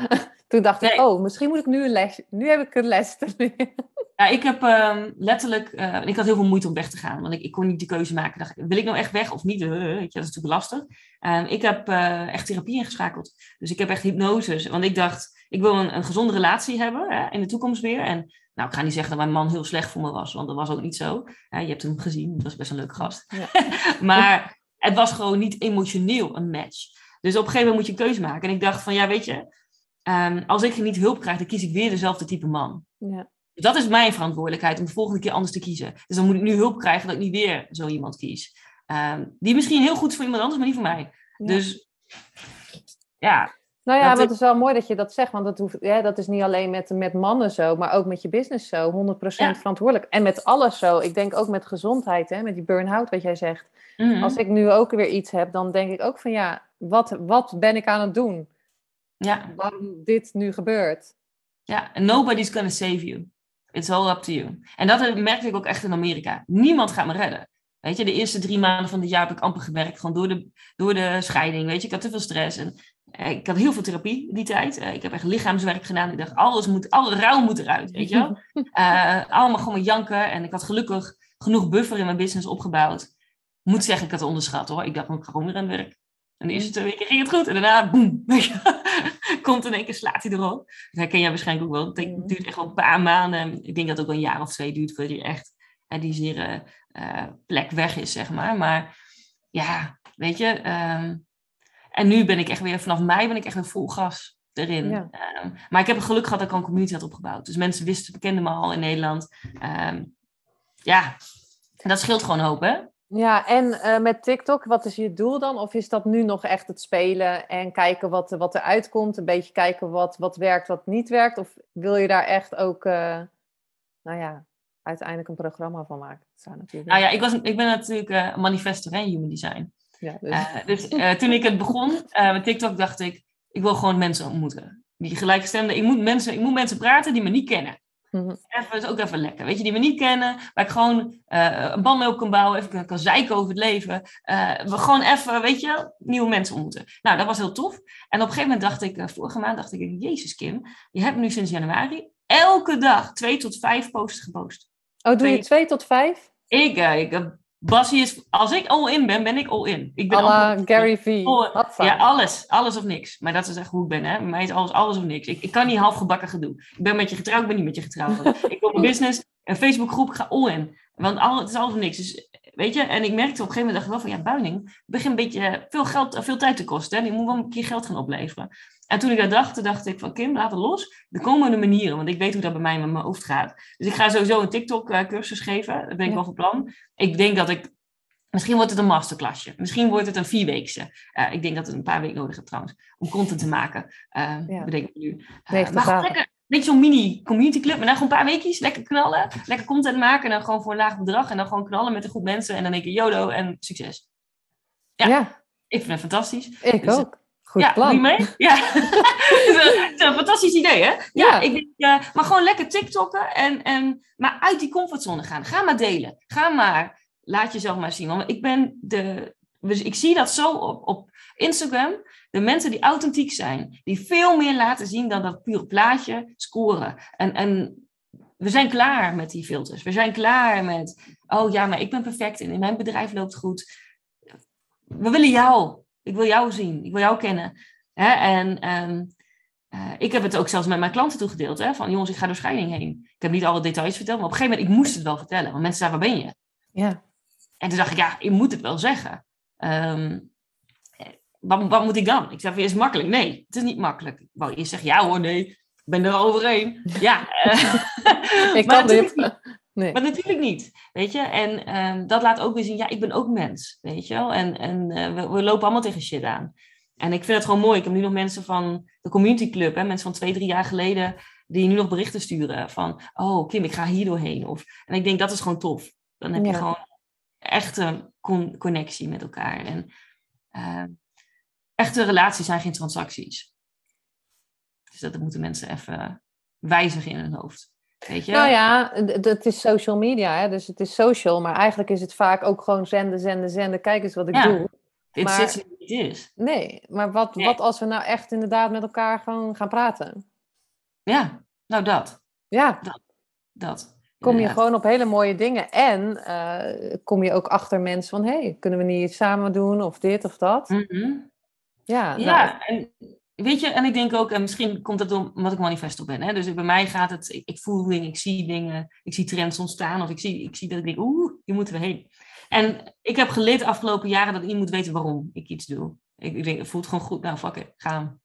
toen dacht ik, oh, misschien moet ik nu een les. Nu heb ik een les te leren. Ja, ik heb um, letterlijk, uh, ik had heel veel moeite om weg te gaan, want ik, ik kon niet die keuze maken. Dacht, wil ik nou echt weg of niet? Uh, weet je, dat is natuurlijk lastig. Um, ik heb uh, echt therapie ingeschakeld. Dus ik heb echt hypnose. Want ik dacht, ik wil een, een gezonde relatie hebben hè, in de toekomst weer. En nou, ik ga niet zeggen dat mijn man heel slecht voor me was, want dat was ook niet zo. je hebt hem gezien, dat was best een leuke gast. Ja. maar het was gewoon niet emotioneel een match. Dus op een gegeven moment moet je een keuze maken. En ik dacht van, ja, weet je, um, als ik niet hulp krijg, dan kies ik weer dezelfde type man. Ja. Dat is mijn verantwoordelijkheid om de volgende keer anders te kiezen. Dus dan moet ik nu hulp krijgen dat ik niet weer zo iemand kies. Um, die misschien heel goed is voor iemand anders, maar niet voor mij. Ja. Dus ja, nou ja, dat het is wel mooi dat je dat zegt, want dat, hoeft, ja, dat is niet alleen met, met mannen zo, maar ook met je business zo, 100% ja. verantwoordelijk. En met alles zo. Ik denk ook met gezondheid, hè, met die burn-out, wat jij zegt. Mm -hmm. Als ik nu ook weer iets heb, dan denk ik ook van ja, wat, wat ben ik aan het doen? Ja. Waarom dit nu gebeurt? Ja, and nobody's gonna save you. It's all up to you. En dat merkte ik ook echt in Amerika. Niemand gaat me redden. Weet je, de eerste drie maanden van dit jaar heb ik amper gewerkt. Gewoon door de, door de scheiding. Weet je, ik had te veel stress. En eh, ik had heel veel therapie die tijd. Uh, ik heb echt lichaamswerk gedaan. Ik dacht, alles moet, alle rouw moet eruit, weet je wel. Uh, allemaal gewoon janken. En ik had gelukkig genoeg buffer in mijn business opgebouwd. Moet zeggen, ik had het onderschat hoor. Ik dacht, ik ga gewoon weer aan het werk. En de eerste twee weken ging het goed. En daarna, boem, komt in één keer, slaat hij erop. Dat herken jij waarschijnlijk ook wel. Het duurt echt wel een paar maanden. Ik denk dat het ook wel een jaar of twee duurt voordat je echt die zere plek weg is, zeg maar. Maar ja, weet je... Um, en nu ben ik echt weer, vanaf mei ben ik echt weer vol gas erin. Ja. Um, maar ik heb het geluk gehad dat ik al een community had opgebouwd. Dus mensen wisten, kenden me al in Nederland. Um, ja, en dat scheelt gewoon een hoop, hè? Ja, en uh, met TikTok, wat is je doel dan? Of is dat nu nog echt het spelen en kijken wat, wat er uitkomt? Een beetje kijken wat, wat werkt, wat niet werkt? Of wil je daar echt ook, uh, nou ja, uiteindelijk een programma van maken? Dat zou natuurlijk nou ja, ik, was, ik ben natuurlijk uh, manifestor in Human Design. Ja, dus dus toen ik het begon met TikTok, dacht ik, ik wil gewoon mensen ontmoeten. Die gelijkgestemden. Ik moet mensen, ik moet mensen praten die me niet kennen. -hmm. Even, is ook even lekker. Weet je, die me niet kennen, waar ik gewoon een band mee op kan bouwen, even kan, kan zeiken over het leven. we gewoon even, weet je, nieuwe mensen ontmoeten. Nou, dat was heel tof. En op een gegeven moment dacht ik, vorige maand dacht ik, Jezus Kim, je hebt nu sinds januari elke dag twee tot vijf posts gepost. Oh, doe twee, je twee tot vijf? Ik, ik Basie is, als ik all in ben, ben ik all in. Ik ben Alla Gary V. ja, alles. Alles of niks. Maar dat is echt hoe ik ben, hè. Bij mij is alles, alles of niks. Ik, ik kan niet half gebakken gedoe. Ik ben met je getrouwd, ik ben niet met je getrouwd. ik wil mijn business, een Facebookgroep, ik ga all in. Want al, het is alles of niks. Dus, weet je, en ik merkte op een gegeven moment, dacht ik wel van, ja, Buining begint een beetje veel geld, veel tijd te kosten. Hè. Die moet wel een keer geld gaan opleveren. En toen ik dat dacht, dacht ik van Kim, laat het los. Er komen manieren, want ik weet hoe dat bij mij met mijn hoofd gaat. Dus ik ga sowieso een TikTok-cursus geven. Dat ben ik wel van plan. Ik denk dat ik, misschien wordt het een masterclassje. Misschien wordt het een vierweekse. Uh, ik denk dat het een paar weken nodig heb trouwens, om content te maken. Uh, ja. Bedenk ik nu. Uh, maar gewoon lekker, beetje zo'n mini community club. Maar dan gewoon een paar weekjes, lekker knallen. Lekker content maken en dan gewoon voor een laag bedrag. En dan gewoon knallen met een groep mensen. En dan denk ik YOLO en succes. Ja, ja. ik vind het fantastisch. Ik dus, ook. Goed ja, plan. Mee? Ja. het is een fantastisch idee, hè? Ja, Ja. Ik denk, ja, maar gewoon lekker TikTokken en, en maar uit die comfortzone gaan. Ga maar delen. Ga maar. Laat jezelf maar zien. Want ik ben de. Dus ik zie dat zo op, op Instagram. De mensen die authentiek zijn, die veel meer laten zien dan dat pure plaatje scoren. En, en we zijn klaar met die filters. We zijn klaar met. Oh ja, maar ik ben perfect en in mijn bedrijf loopt goed. We willen jou. Ik wil jou zien. Ik wil jou kennen. Hè? En um, eh, ik heb het ook zelfs met mijn klanten toegedeeld. Hè, van jongens, ik ga door scheiding heen. Ik heb niet alle details verteld, maar op een gegeven moment, ik moest het wel vertellen. Want mensen zeiden, waar ben je? Ja. En toen dacht ik, ja, je moet het wel zeggen. Ehm, wat, wat, moet ik dan? Ik zei, is het makkelijk? Nee, het is niet makkelijk. Ik wou eerst zeggen, ja hoor, nee, ik ben er overheen. Ja. ik kan dit. Nee. Maar natuurlijk niet, weet je. En ehm, dat laat ook weer zien, ja, ik ben ook mens, weet je wel. En, en uh, we, we, lopen allemaal tegen shit aan. En ik vind het gewoon mooi. Ik heb nu nog mensen van de community club, hè, mensen van twee, drie jaar geleden, die nu nog berichten sturen van, oh Kim, ik ga hier doorheen. Of, en ik denk, dat is gewoon tof. Dan heb je gewoon echte con connectie met elkaar. En uh, echte relaties zijn geen transacties. Dus dat moeten mensen even wijzigen in hun hoofd. Weet je? Nou ja, het is social media, hè? dus het is social, maar eigenlijk is het vaak ook gewoon zenden, zenden, zenden. Kijk eens wat ik doe. Dit maar, zit niet is. Nee, maar wat, wat als we nou echt inderdaad met elkaar gewoon gaan praten? Ja, nou dat. Ja. Dat. dat. Kom je gewoon op hele mooie dingen en uh, kom je ook achter mensen van, hé, hey, kunnen we niet iets samen doen of dit of dat? Mm -hmm. Ja, ja nou, en weet je, en ik denk ook, en misschien komt dat omdat ik manifesto ben. Hè? Dus bij mij gaat het, ik, ik, voel dingen, ik zie dingen, ik zie trends ontstaan. Of ik zie, ik zie dat ik denk, oeh, hier moeten we heen. En ik heb geleerd de afgelopen jaren dat ik niet moet weten waarom ik iets doe. Ik, ik denk, het voelt gewoon goed, nou fuck it, gaan.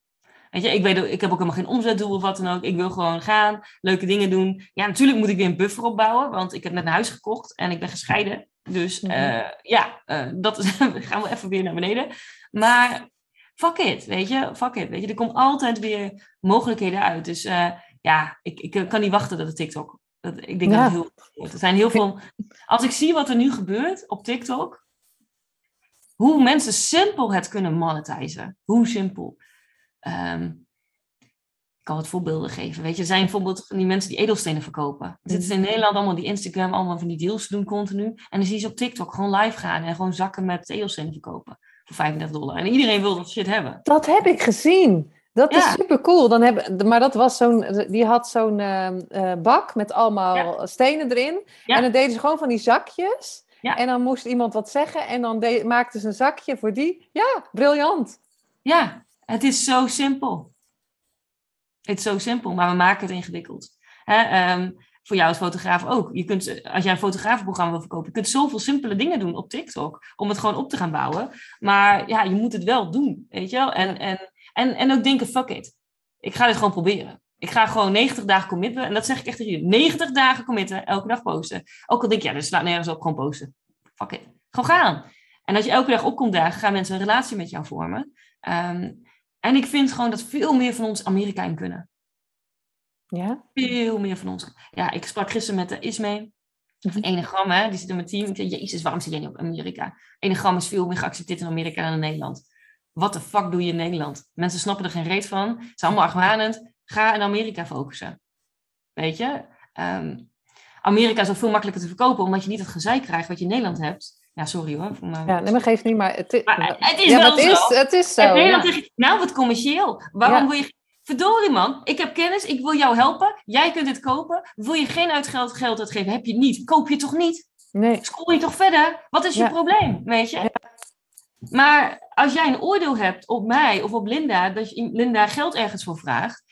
Weet je, ik, weet, ik heb ook helemaal geen omzetdoel of wat dan ook. Ik wil gewoon gaan, leuke dingen doen. Ja, natuurlijk moet ik weer een buffer opbouwen, want ik heb net een huis gekocht en ik ben gescheiden. Dus uh, ja, uh, dat is, gaan we even weer naar beneden. Maar fuck it, weet je, fuck it, weet je. Er komt altijd weer mogelijkheden uit. Dus uh, ja, ik, ik kan niet wachten dat het TikTok. Dat, ik denk dat het heel Er zijn heel veel... Als ik zie wat er nu gebeurt op TikTok, hoe mensen simpel het kunnen monetizen. Hoe simpel. Um, ik kan wat voorbeelden geven. Weet je, er zijn bijvoorbeeld die mensen die edelstenen verkopen. Er zitten in Nederland allemaal die Instagram, allemaal van die deals doen continu. En dan zie je ze op TikTok gewoon live gaan en gewoon zakken met edelstenen verkopen voor 35 dollar. En iedereen wil dat shit hebben. Dat heb ik gezien. Dat is super cool. Dan hebben, maar dat was zo'n, die had zo'n uh, bak met allemaal stenen erin. En dan deden ze gewoon van die zakjes. En dan moest iemand wat zeggen en dan de, maakten ze een zakje voor die. Ja, briljant. Ja, het is zo simpel. Het is zo simpel, maar we maken het ingewikkeld. Hè, um, voor jou als fotograaf ook. Je kunt, als jij een fotografenprogramma wil verkopen, je kunt zoveel simpele dingen doen op TikTok om het gewoon op te gaan bouwen. Maar ja, je moet het wel doen, weet je wel? En, en, en, en ook denken, fuck it. Ik ga dit gewoon proberen. Ik ga gewoon 90 dagen committen. En dat zeg ik echt tegen jullie. 90 dagen committen, elke dag posten. Ook al denk je, ja, dat slaat nergens op, gewoon posten. Fuck it. Gewoon gaan. En als je elke dag opkomt dagen, gaan mensen een relatie met jou vormen. Um, en ik vind gewoon dat veel meer van ons Amerika in kunnen. Ja? Veel meer van ons. Ja, ik sprak gisteren met de Ismee. Van mhm. Enegram, hè, die zit in mijn team. Ik zei, jezus, waarom zit jij niet op Amerika? Enegram is veel meer geaccepteerd in Amerika dan in Nederland. Wat de fuck doe je in Nederland? Mensen snappen er geen reet van. Het is allemaal argwanend. Ga in Amerika focussen. Weet je? Um, Amerika is ook veel makkelijker te verkopen, omdat je niet het gezeik krijgt wat je in Nederland hebt. Ja, sorry hoor. Maar... Ja, nee, maar geeft niet, maar het, is, maar het is ja, wel het zo. Is, het is zo. Nederland ja. zeg nou wat commerciëel. Waarom wil je Verdorie man, ik heb kennis, ik wil jou helpen. Jij kunt dit kopen. Wil je geen uitgeld geld uitgeven? Heb je het niet? Koop je het toch niet? Nee. School je toch verder? Wat is je probleem? Weet je? Maar als jij een oordeel hebt op mij of op Linda, dat je Linda geld ergens voor vraagt,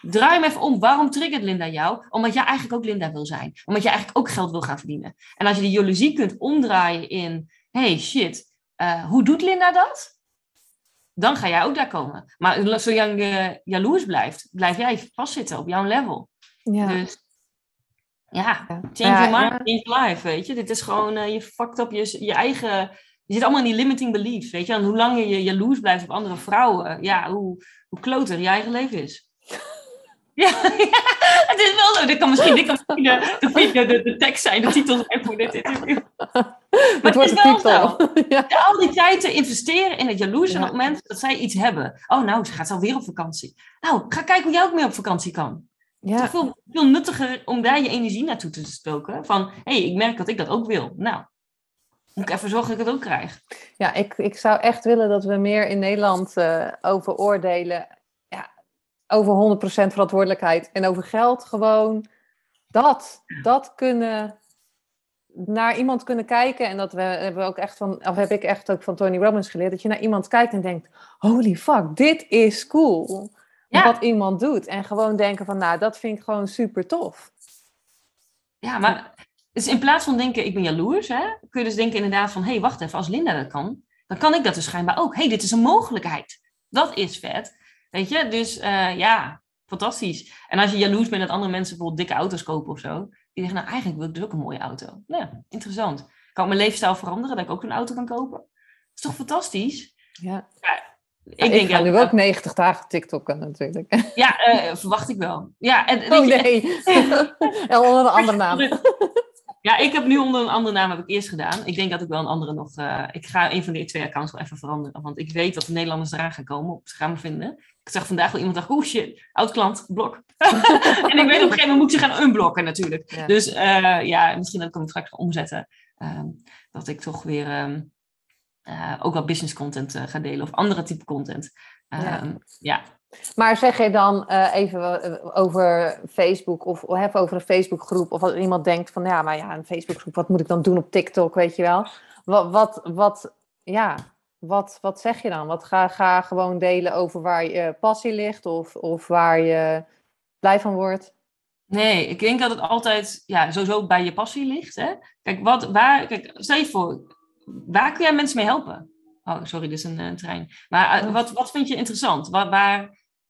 draai hem even om. Waarom triggert Linda jou? Omdat jij eigenlijk ook Linda wil zijn. Omdat je eigenlijk ook geld wil gaan verdienen. En als je die jaloezie kunt omdraaien in, hey shit, uh, hoe doet Linda dat? Dan ga jij ook daar komen. Maar zolang je jaloers blijft, blijf jij vastzitten op jouw level. Ja. Dus ja, change your mind, change life, weet je. Dit is gewoon, uh, je fucked up je, je eigen... Je zit allemaal in die limiting beliefs, weet je. En hoe langer je jaloers blijft op andere vrouwen, ja, hoe, hoe kloter je eigen leven is. Ja, het is wel zo. Dit kan misschien, dit kan misschien de, de, de, de, tekst zijn, de titel zijn voor dit interview. Maar het, het is wel. Ja. Al die tijd te investeren in het jaloers ja. op het moment dat zij iets hebben. Oh, nou, ze gaat alweer op vakantie. Nou, ga kijken hoe jij ook mee op vakantie kan. Ja. Het is veel, veel nuttiger om daar je energie naartoe te stoken. Van, hé, hey, ik merk dat ik dat ook wil. Nou, moet ik even zorgen dat ik het ook krijg. Ja, ik, ik zou echt willen dat we meer in Nederland uh, over oordelen over 100% verantwoordelijkheid en over geld gewoon dat, dat kunnen naar iemand kunnen kijken en dat we, hebben ook echt van, of heb ik echt ook van Tony Robbins geleerd, dat je naar iemand kijkt en denkt, holy fuck, dit is cool. wat iemand doet. En gewoon denken van, nou, dat vind ik gewoon super tof. Ja, maar dus in plaats van denken, ik ben jaloers, hè, kun je dus denken inderdaad van, hé, hey, wacht even, als Linda dat kan, dan kan ik dat dus schijnbaar ook. Hé, hey, dit is een mogelijkheid. Dat is vet. Weet je, dus uh, ja, fantastisch. En als je jaloers bent dat andere mensen bijvoorbeeld dikke auto's kopen of zo, die zeggen, nou, eigenlijk wil ik dus ook een mooie auto. Ja, interessant. Kan ik mijn leefstijl veranderen, dat ik ook een auto kan kopen? Dat is toch fantastisch? Ja. ja ik, denk, ga nu ook 90 dagen TikTokken natuurlijk. Ja, uh, verwacht ik wel. Ja, en, oh nee, en onder een andere naam. Ja, ik heb nu onder een andere naam heb ik eerst gedaan. Ik denk dat ik wel een andere nog... Uh, ik ga een van die twee accounts wel even veranderen. Want ik weet dat de Nederlanders eraan gaan komen. Op gaan me vinden. Ik zag vandaag wel iemand dacht, oh shit, oud klant, blok. en ik weet op een gegeven moment moet ze gaan unblocken natuurlijk. Dus uh, ja, misschien dat ik hem straks ga omzetten. Uh, dat ik toch weer ehm, uh, ook wel business content ga delen of andere type content. Ja. Ehm, ja. Maar zeg je dan eh, even over Facebook of even over een Facebookgroep of als iemand denkt van ja, maar ja, een Facebookgroep, wat moet ik dan doen op TikTok, weet je wel? Wat, wat, wat ja, wat, wat zeg je dan? Wat ga, ga gewoon delen over waar je passie ligt of, of waar je blij van wordt? Nee, ik denk dat het altijd ja, sowieso bij je passie ligt. Hè? Kijk, wat, waar, kijk, stel je voor, waar kun jij mensen mee helpen? Oh, sorry, dit is een, trein. Maar uh, wat, wat vind je interessant? Waar, waar,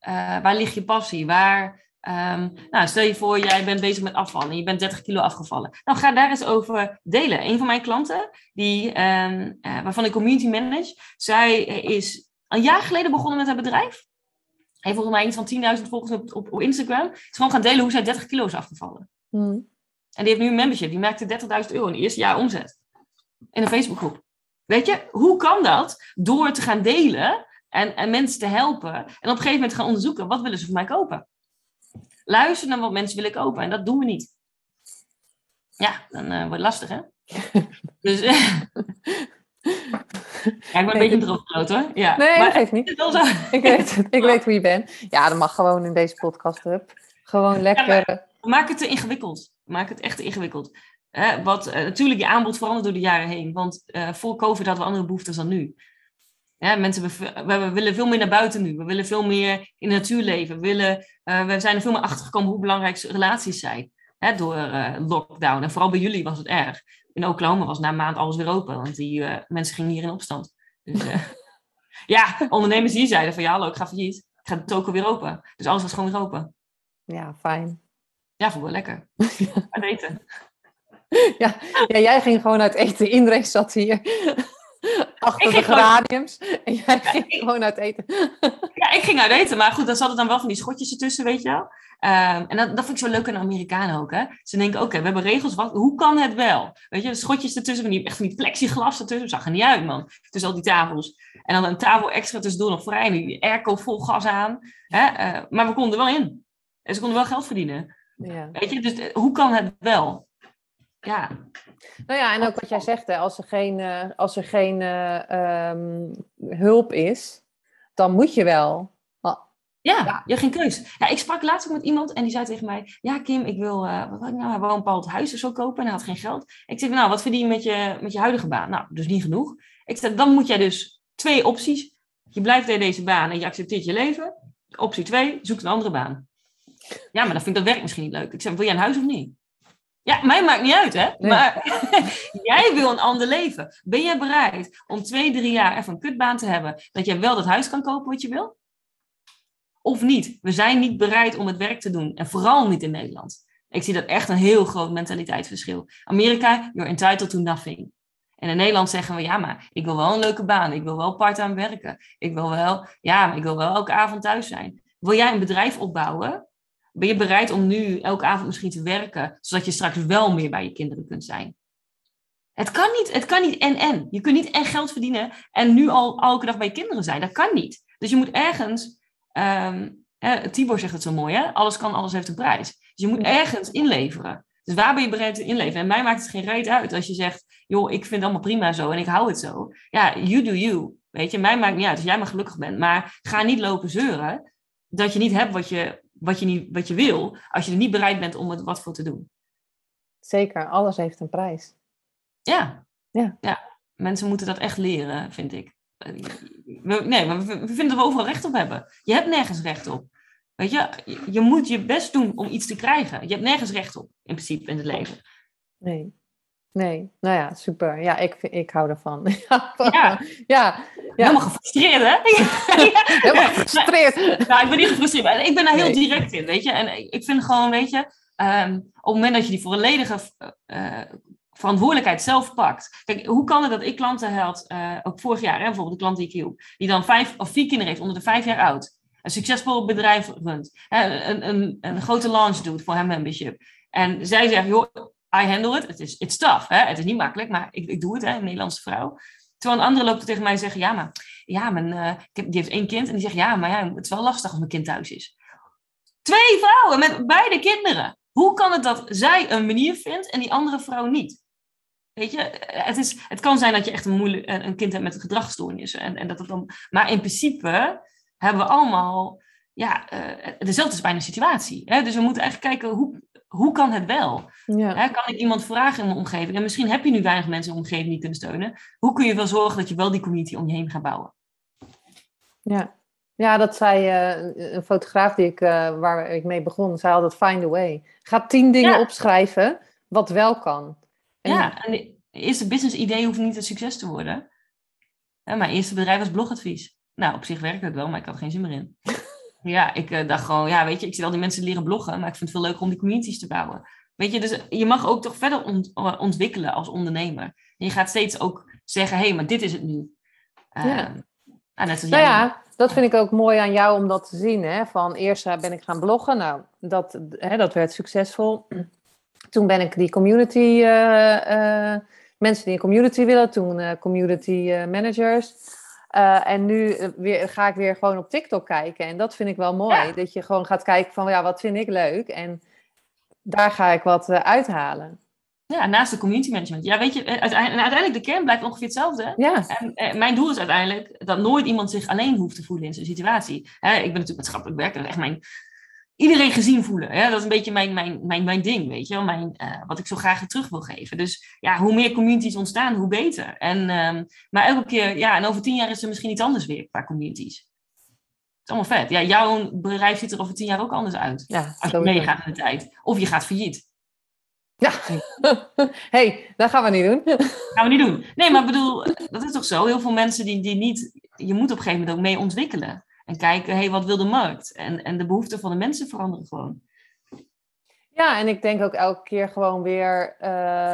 uh, waar ligt je passie? Waar, um, nou, stel je voor, jij bent bezig met afvallen en je bent 30 kilo afgevallen. Nou, ga daar eens over delen. Een van mijn klanten, die, um, uh, waarvan ik community manage, zij is een jaar geleden begonnen met haar bedrijf. Heeft volgens mij iets van 10.000 volgers op, op, op, Instagram. Is gewoon gaan delen hoe zij 30 kilo is afgevallen. Hmm. En die heeft nu een membership. Die maakte 30.000 euro in het eerste jaar omzet in een Facebookgroep. Weet je, hoe kan dat? Door te gaan delen en, en mensen te helpen. En op een gegeven moment gaan onderzoeken, wat willen ze van mij kopen? Luister naar wat mensen willen kopen. En dat doen we niet. Ja, dan uh, wordt het lastig, hè? dus... Ja, ik ben een beetje drooggroot hoor. Ja. Nee, dat geeft niet. ik, weet het. ik weet hoe je bent. Ja, dat mag gewoon in deze podcast. Up. Gewoon lekker. maak het te ingewikkeld. Maak het echt te ingewikkeld wat, uh, natuurlijk, je aanbod verandert door de jaren heen. Want uh, voor COVID hadden we andere behoeftes dan nu. mensen, we, we, willen veel meer naar buiten nu. We willen veel meer in de natuur leven. We, willen, uh, we zijn er veel meer achter gekomen hoe belangrijk relaties zijn. door lockdown. En vooral bij jullie was het erg. In Oklahoma was na een maand alles weer open. Want die mensen gingen hier in opstand. Dus ja, ondernemers hier zeiden van ja, hallo, ik ga failliet. Ik ga de toko weer open. Dus alles was gewoon weer open. Ja, fijn. Ja, vond ik wel lekker. Eten. ja, ja, jij ging gewoon uit eten. Iedereen zat hier achter de geraniums. En jij ging gewoon uit eten. ja, ik ging uit eten. Maar goed, dan zat er dan wel van die schotjes ertussen, weet je wel. Um, en dat, dat vind ik zo leuk aan de Amerikanen ook. Hè? Ze denken, oké, we hebben regels. Wat, hoe kan het wel? Weet je, schotjes ertussen, van die, echt van die plexiglas ertussen. Zag er niet uit, man. Tussen al die tafels. En dan een tafel extra tussendoor nog vrij. Die airco vol gas aan. Hè? Uh, maar we konden wel in. En ze konden wel geld verdienen. Ja. Weet je, dus eh, hoe kan het wel? Ja. Nou ja, en ook wat jij zegt, hè, als er geen, uh, als er geen uh, um, hulp is, dan moet je wel. Ja, ja, je hebt geen keus. Ja, ik sprak laatst ook met iemand en die zei tegen mij: Ja, Kim, ik wil, uh, wat, nou, een bepaald huis of zo kopen en hij had geen geld. Ik zei: Nou, wat verdien je met je, met je huidige baan? Nou, dus niet genoeg. Ik zei: Dan moet jij dus twee opties. Je blijft in deze baan en je accepteert je leven. Optie twee, zoek een andere baan. Ja, maar dan vind ik dat werk misschien niet leuk. Ik zei: Wil jij een huis of niet? Ja, mij maakt niet uit, hè? Maar jij wil een ander leven. Ben jij bereid om twee, drie jaar even een kutbaan te hebben, dat jij wel dat huis kan kopen wat je wil? Of niet? We zijn niet bereid om het werk te doen. En vooral niet in Nederland. Ik zie dat echt een heel groot mentaliteitsverschil. Amerika, you're entitled to nothing. En in Nederland zeggen we, ja, maar ik wil wel een leuke baan. Ik wil wel part-time werken. Ik wil wel, ja, ik wil wel elke avond thuis zijn. Wil jij een bedrijf opbouwen ben je bereid om nu elke avond misschien te werken, zodat je straks wel meer bij je kinderen kunt zijn? Het kan niet, het kan niet en-en. Je kunt niet echt geld verdienen en nu al elke dag bij je kinderen zijn. Dat kan niet. Dus je moet ergens, um, Tibor zegt het zo mooi, hè? alles kan, alles heeft een prijs. Dus je moet ergens inleveren. Dus waar ben je bereid te inleveren? En mij maakt het geen reet uit als je zegt, joh, ik vind het allemaal prima zo en ik hou het zo. Ja, you do you. Weet je, mij maakt niet uit als jij maar gelukkig bent. Maar ga niet lopen zeuren dat je niet hebt wat je, wat je, niet, wat je wil, als je er niet bereid bent om er wat voor te doen. Zeker, alles heeft een prijs. Ja. Ja. ja. Mensen moeten dat echt leren, vind ik. We, nee, we, we vinden dat we overal recht op hebben. Je hebt nergens recht op. Weet je, je moet je best doen om iets te krijgen. Je hebt nergens recht op, in principe, in het leven. Nee. Nee, nou ja, super. Ja, ik, ik hou ervan. Ja, ja. Helemaal gefrustreerd, hè? Helemaal gefrustreerd. Nou, ik ben niet gefrustreerd. Ik ben daar heel direct in, weet je. En ik vind gewoon, weet je, um, op het moment dat je die volledige uh, verantwoordelijkheid zelf pakt. Kijk, hoe kan het dat ik klanten had, uh, ook vorig jaar, hè, bijvoorbeeld de klant die ik hielp, die dan vijf of vier kinderen heeft onder de vijf jaar oud, een succesvol bedrijf runt, een, een, een grote launch doet voor haar membership. En zij zegt, joh, I handle it. Het is it's tough. Hè? Het is niet makkelijk, maar ik, ik doe het, hè, een Nederlandse vrouw. Terwijl een andere loopt tegen mij en zegt, ja, maar ja, mijn, uh, die heeft één kind. En die zegt, ja, maar ja, het is wel lastig als mijn kind thuis is. Twee vrouwen met beide kinderen. Hoe kan het dat zij een manier vindt en die andere vrouw niet? Weet je, het, is, het kan zijn dat je echt een, moeilijk, een kind hebt met een gedragsstoornis. En, en dat dan, maar in principe hebben we allemaal ja, uh, dezelfde is bijna situatie. Hè? Dus we moeten eigenlijk kijken, hoe, hoe kan het wel? Ja. Hè, kan ik iemand vragen in mijn omgeving? En misschien heb je nu weinig mensen in de omgeving die kunnen steunen. Hoe kun je wel zorgen dat je wel die community om je heen gaat bouwen? Ja, ja dat zei uh, een fotograaf die ik, uh, waar ik mee begon, zei altijd find a way. Ga tien dingen opschrijven wat wel kan. En ja, en de eerste business idee hoeft niet een succes te worden. Ja, mijn eerste bedrijf was blogadvies. Nou, op zich werkte het wel, maar ik had geen zin meer in. Ja, ik uh, dacht gewoon, ja, weet je, ik zie al die mensen leren bloggen, maar ik vind het veel leuker om die communities te bouwen. Weet je, dus je mag ook toch verder ont eh, ontwikkelen als ondernemer. En je gaat steeds ook zeggen, hé, hey, maar dit is het nu. Uh, ja. Ah, nou ja, dat vind ik ook mooi aan jou om dat te zien. Hè? Van eerst ben ik gaan bloggen, nou, dat, hè, dat werd succesvol. Toen ben ik die community, mensen die een community willen, toen community managers. Uh, en nu eh, weer, ga ik weer gewoon op TikTok kijken. En dat vind ik wel mooi. Dat je gewoon gaat kijken van, ja, wat vind ik leuk? En daar ga ik wat uh, uithalen. Ja, naast de community management. Ja, weet je, uiteindelijk, uiteindelijk de kern blijft ongeveer hetzelfde. Ja. En, mijn doel is uiteindelijk dat nooit iemand zich alleen hoeft te voelen in zijn situatie. ik ben natuurlijk maatschappelijk werker. Dat is echt mijn iedereen gezien voelen. Ja, dat is een beetje mijn, mijn, mijn, mijn ding, weet je wel. Mijn, uh, wat ik zo graag terug wil geven. Dus ja, hoe meer communities ontstaan, hoe beter. En, um, maar elke keer, ja, en over tien jaar is er misschien iets anders weer qua communities. Het is allemaal vet. Ja, jouw bedrijf ziet er over tien jaar ook anders uit. Ja, als je meegaat in de tijd. Of je gaat failliet. Ja, hey, dat gaan we niet doen. gaan we niet doen. Nee, maar ik bedoel, dat is toch zo? Heel veel mensen die, die niet... Je moet op een gegeven moment ook mee ontwikkelen. En kijken, hey, wat wil de markt? En, en de behoeften van de mensen veranderen gewoon. Ja, en ik denk ook elke keer gewoon weer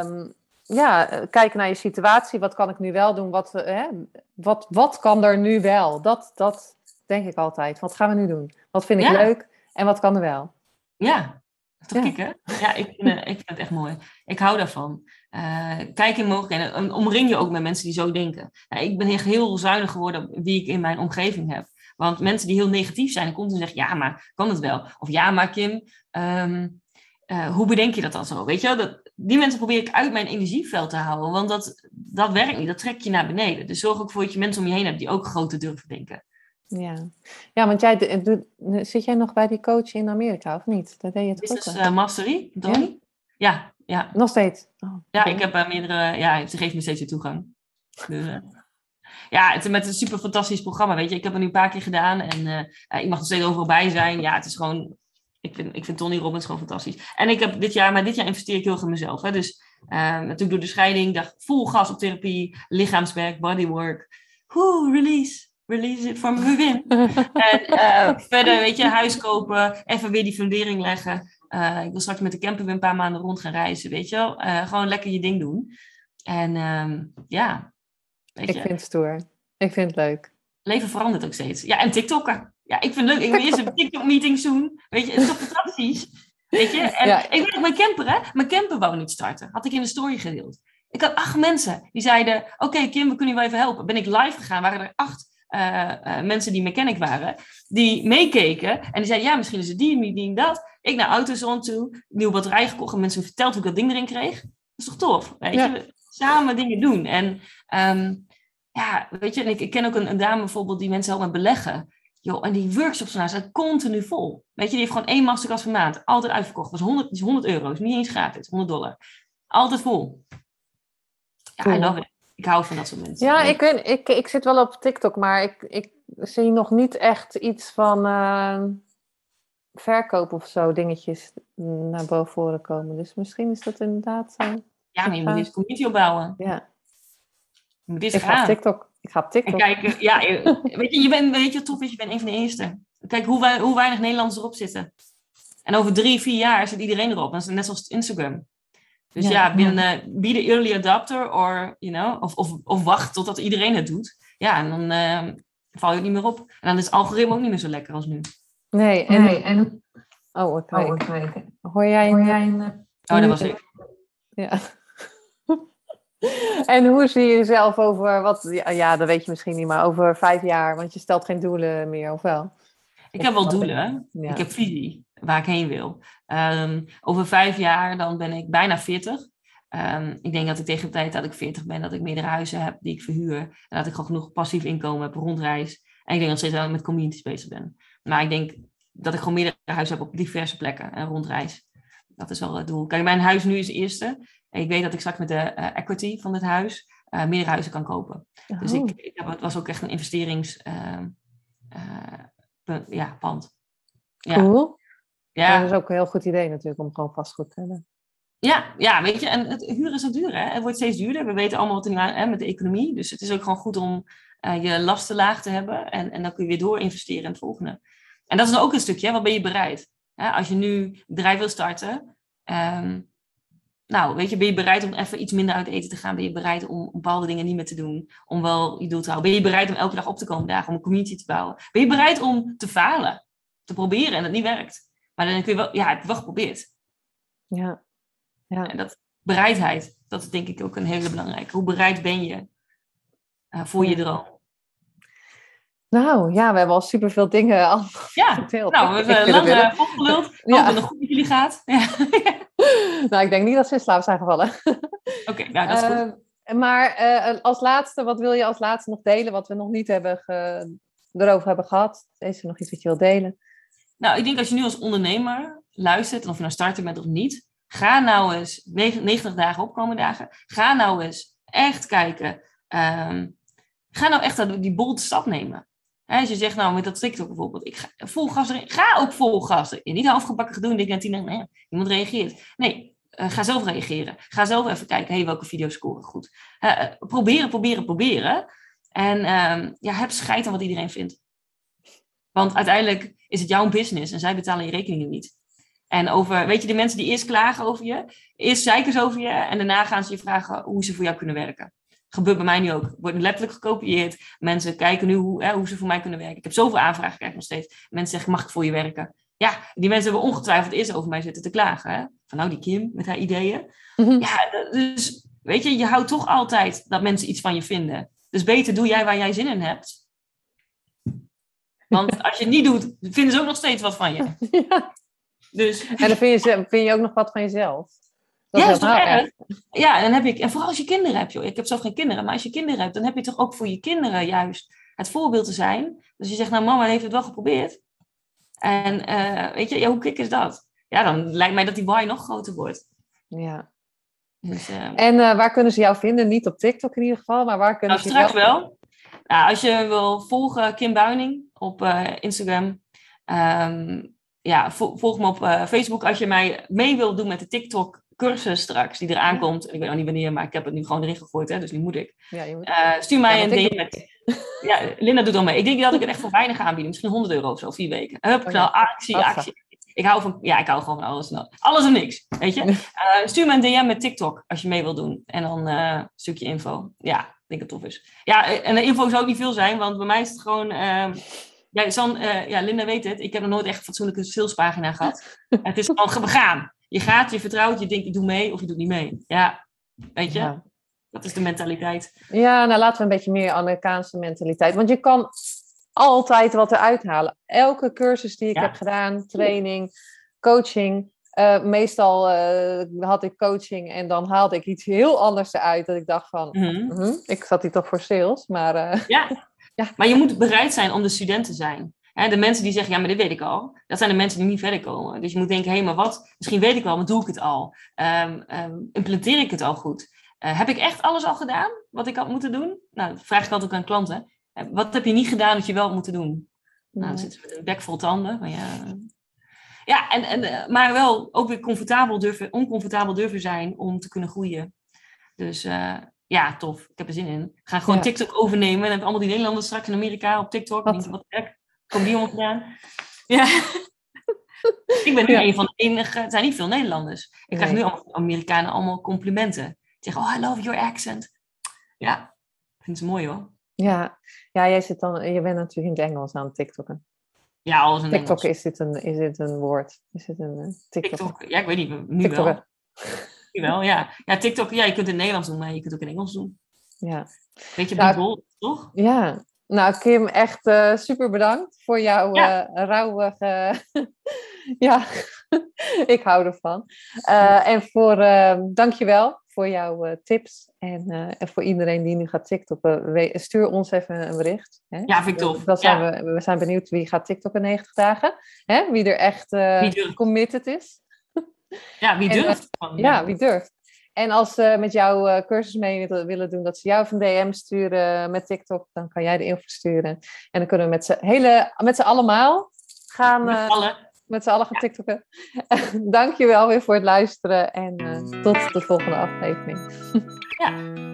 um, ja, kijken naar je situatie. Wat kan ik nu wel doen? Wat, eh, hè, wat, wat kan er nu wel? Dat, dat denk ik altijd. Wat gaan we nu doen? Wat vind ik leuk en wat kan er wel? Ja, toch ja. Ja, ik vind, ik vind het echt mooi. Ik hou daarvan. Uh, kijk in mogelijkheden. En omring je ook met mensen die zo denken. Ja, ik ben heel zuinig geworden wie ik in mijn omgeving heb. Want mensen die heel negatief zijn, dan komt en zeggen, ja, maar kan het wel? Of ja, maar Kim, um, uh, hoe bedenk je dat dan zo? Weet je, dat, die mensen probeer ik uit mijn energieveld te houden, want dat, dat werkt niet, dat trek je naar beneden. Dus zorg ook voor dat je mensen om je heen hebt die ook groter durven denken. Ja, ja want jij, zit jij nog bij die coach in Amerika of niet? Dat deed je toch Business ook uh, Mastery, Ja? ja, ja. Nog steeds? Oh, ja, ik heb uh, meerdere, ja, ze geeft me steeds de toegang. Dus, ja, het, met een super fantastisch programma, weet je. Ik heb het nu een paar keer gedaan en uh, ik mag er steeds overal bij zijn. Ja, het is gewoon, ik vind, ik vind Tony Robbins gewoon fantastisch. En ik heb dit jaar, maar dit jaar investeer ik heel erg in mezelf. Hè. Dus uh, natuurlijk door de scheiding, dacht vol gas op therapie, lichaamswerk, bodywork. Hoe release. Release it from within. en uh, verder, weet je, huis kopen, even weer die fundering leggen. ik wil straks met de camper weer een paar maanden rond gaan reizen, weet je wel. gewoon lekker je ding doen. En um, ik vind het stoer. Ik vind het leuk. Leven verandert ook steeds. Ja, en TikTokken. Ja, ik vind het leuk. Ik wil eerst een TikTok-meetings doen. Weet je, het is toch fantastisch? Weet je? En ik weet mijn camper, hè. Mijn camper wou niet starten. Had ik in de story gedeeld. Ik had acht mensen die zeiden... Oké, Kim, we kunnen je wel even helpen. Ben ik live gegaan, waren er acht uh, uh, mensen die mechanic waren, die meekeken en die zeiden, ja, misschien is het die, die, die, dat. Ik naar Autozone toe, nieuwe batterij gekocht en mensen verteld hoe ik dat ding erin kreeg. Dat is toch tof, weet je? Samen dingen doen. En um, ja, weet je, en ik, ik ken ook een, een, dame bijvoorbeeld die mensen helpen met beleggen. Joh, en die workshops haar zijn continu vol. Weet je, die heeft gewoon één masterclass per maand. Altijd uitverkocht. Dat is 100, is 100 euro. is niet eens gratis. 100 dollar. Altijd vol. Ja, I love it. Ik hou van dat soort mensen. Ja, ik, weet, ik, ik zit wel op TikTok, maar ik, ik zie nog niet echt iets van... Uh, verkoop of zo dingetjes naar boven komen. Dus misschien is dat inderdaad. Uh, ja, maar je moet community opbouwen. Ja. Je moet eens ik ga op TikTok. Ik ga op TikTok. En kijk, ja, weet je, je bent, weet je, tof is, je bent een van de eerste. Kijk hoe, hoe weinig Nederlanders erop zitten. En over drie, vier jaar zit iedereen erop. net zoals Instagram. Dus ja, ja binnen, uh, be the early adopter or, you know, of, of, of wacht totdat iedereen het doet. Ja, en dan uh, val je het niet meer op. En dan is het algoritme ook niet meer zo lekker als nu. Nee, en... Nee, en... Oh, ik oh, Hoor jij een... Hoor jij een oh, dat was ik. Ja. en hoe zie je jezelf over, wat, ja, ja, dat weet je misschien niet, maar over vijf jaar, want je stelt geen doelen meer, of wel? Ik heb wel doelen. Ik heb visie waar ik heen wil. Ehm, over vijf jaar dan ben ik bijna 40. Ehm, ik denk dat ik tegen de tijd dat ik 40 ben, dat ik meerdere huizen heb die ik verhuur. En dat ik gewoon genoeg passief inkomen heb, rondreis. En ik denk dat steeds wel met communities bezig ben. Maar ik denk dat ik gewoon meerdere huizen heb op diverse plekken en rondreis. Dat is wel het doel. Kijk, mijn huis nu is het eerste. Ik weet dat ik straks met de uh, equity van het huis uh, meerdere huizen kan kopen. Dus ik, ik heb, het was ook echt een investerings... Uh, ja, pand. Ja. Cool. Ja. Dat is ook een heel goed idee natuurlijk om gewoon vastgoed te hebben. Ja, ja, weet je, en het huren is zo duur, hè? Het wordt steeds duurder. We weten allemaal wat er nu aan hè, met de economie. Dus het is ook gewoon goed om uh, je lasten laag te hebben. En, en dan kun je weer door investeren in het volgende. En dat is ook een stukje, wat ben je bereid? Hè? Als je nu een bedrijf wil starten, um, nou, weet je, ben je bereid om even iets minder uit eten te gaan? Ben je bereid om bepaalde dingen niet meer te doen? Om wel je doel te houden? Ben je bereid om elke dag op te komen dagen, om een community te bouwen? Ben je bereid om te falen? Te proberen en het niet werkt? Maar dan kun je wel, ja, heb je wel geprobeerd. Ja. ja. En dat bereidheid, dat is denk ik ook een hele belangrijke. Hoe bereid ben je uh, voor je droom? Nou ja, we hebben al superveel dingen al ja, verteld. Nou, we hebben lang uh, volgeluld. Ja. Hopen nog goed met jullie gaat. Ja. nou, ik denk niet dat ze in slaap zijn gevallen. Oké, nou dat is goed. Uh, maar uh, als laatste, wat wil je als laatste nog delen wat we nog niet hebben ge... erover hebben gehad? Is er nog iets wat je wilt delen? Nou, ik denk als je nu als ondernemer luistert, en of je nou starter bent of niet, ga nou eens 90 dagen opkomen dagen. Ga nou eens echt kijken. Um, ga nou echt die bold stap nemen. Als je zegt, nou met dat TikTok bijvoorbeeld, ik ga vol gas erin. Ga ook vol gas erin. Niet afgebakken doen, ik denk tien nee, iemand reageert. Nee, uh, ga zelf reageren. Ga zelf even kijken, welke video's scoren goed. Uh, proberen, proberen, proberen. En uh, ja, heb scheid aan wat iedereen vindt. Want uiteindelijk is het jouw business en zij betalen je rekeningen niet. En over, weet je, de mensen die eerst klagen over je, eerst zeiken ze over je en daarna gaan ze je vragen hoe ze voor jou kunnen werken. Gebeurt bij mij nu ook. Wordt letterlijk gekopieerd. Mensen kijken nu hoe, hè, hoe ze voor mij kunnen werken. Ik heb zoveel aanvragen, krijg nog steeds. Mensen zeggen, mag ik voor je werken? Ja, die mensen hebben ongetwijfeld eerst over mij zitten te klagen. Hè? Van nou, die Kim met haar ideeën. Mhm. Ja, dus weet je, je houdt toch altijd dat mensen iets van je vinden. Dus beter doe jij waar jij zin in hebt. Want als je het niet doet, vinden ze ook nog steeds wat van je. Ja. Dus... En dan vind je, vind je ook nog wat van jezelf. Dat ja, is toch erg? Ja, en, dan heb ik, en vooral als je kinderen hebt, joh. Ik heb zelf geen kinderen, maar als je kinderen hebt, dan heb je toch ook voor je kinderen juist het voorbeeld te zijn. Dus je zegt, nou, mama heeft het wel geprobeerd. En uh, weet je, ja, hoe kik is dat? Ja, dan lijkt mij dat die why nog groter wordt. Ja. Dus, uh, en uh, waar kunnen ze jou vinden? Niet op TikTok in ieder geval, maar waar kunnen nou, ze straks wel. Nou, als je wil volgen Kim Buining op Instagram. Um, ja, volg me op Facebook als je mij mee wilt doen met de TikTok cursus straks die eraan komt. Ik weet nog niet wanneer, maar ik heb het nu gewoon erin gegooid, hè, dus nu moet ik. Ja, moet... Uh, stuur mij ja, een DM met... Ja, Linda doet dan mee. Ik denk dat ik het echt voor weinig aanbied. Misschien 100 euro of zo, vier weken. Hup, oh, ja. actie, actie. Ik hou van, ja, ik hou gewoon van alles. Nou, alles en niks, weet je. Uh, stuur me een DM met TikTok als je mee wilt doen. En dan uh, een stukje info. Ja, ik denk het tof is. Ja, en de info zou ook niet veel zijn, want bij mij is het gewoon... Uh, ja, San, ja, Linda weet het. Ik heb nog nooit echt een fatsoenlijke salespagina gehad. het is gewoon begaan. Je gaat, je vertrouwt, je denkt, ik doe mee of je doet niet mee. Ja, weet je? Ja. Dat is de mentaliteit. Ja, nou laten we een beetje meer Amerikaanse mentaliteit. Want je kan altijd wat eruit halen. Elke cursus die ik heb gedaan, training, coaching. Uh, meestal uh, had ik coaching en dan haalde ik iets heel anders eruit. Dat ik dacht van, mm -hmm, ik zat hier toch voor sales. Maar, uh, ja. ja, maar je moet bereid zijn om de student te zijn. Hè, de mensen die zeggen, ja, maar dit weet ik al. Dat zijn de mensen die niet verder komen. Dus je moet denken, hé, hey, maar wat? Misschien weet ik wel, maar doe ik het al? Um, um, implementeer ik het al goed? heb ik echt alles al gedaan wat ik had moeten doen? Nou, dat vraag ik altijd ook aan klanten. Wat heb je niet gedaan dat je wel moet doen? Nou, dan zitten ze met een bek vol tanden. Maar ja, Ja, en, en, maar wel ook weer comfortabel durven, oncomfortabel durven zijn om te kunnen groeien. Dus ja, tof. Ik heb er zin in. Ga gewoon TikTok overnemen. En dan hebben allemaal die Nederlanders straks in Amerika op TikTok. Wat, wat gek. Kom die allemaal gedaan. Ja. ik ben nu een van de enige. Er zijn niet veel Nederlanders. Ik krijg nu allemaal Amerikanen allemaal complimenten. Die zeggen, oh, I love your accent. Ja, ik vind ze mooi hoor. Ja, ja jij zit dan, je bent natuurlijk in het Engels aan het TikTokken. Ja, alles in TikTok, is dit, een, is dit een woord? Is dit een uh, TikTok? TikTok? Ja, ik weet niet, nu wel. wel, ja. Ja, TikTok, ja, je kunt het in Nederlands doen, maar je kunt ook in Engels doen. Ja. Weet je, nou, toch? Ja. Nou, Kim, echt uh, super bedankt voor jouw ja. uh, rauwe... ja, ik hou ervan. Uh, en voor, dankjewel voor jouw tips. En, en, voor iedereen die nu gaat TikTokken, stuur ons even een bericht. Hè? Ja, vind ik tof. Dat zijn we, we zijn benieuwd wie gaat TikTokken 90 dagen. Hè? Wie er echt committed is. Ja, wie durft. En, ja, wie durft. En als ze met jouw uh, cursus mee willen doen, dat ze jou van DM sturen met TikTok, dan kan jij de info sturen. En dan kunnen we met z'n hele, met z'n allemaal gaan. Met allen. Met z'n allen gaan TikTokken. Dankjewel weer voor het luisteren en uh, tot de volgende aflevering. ja.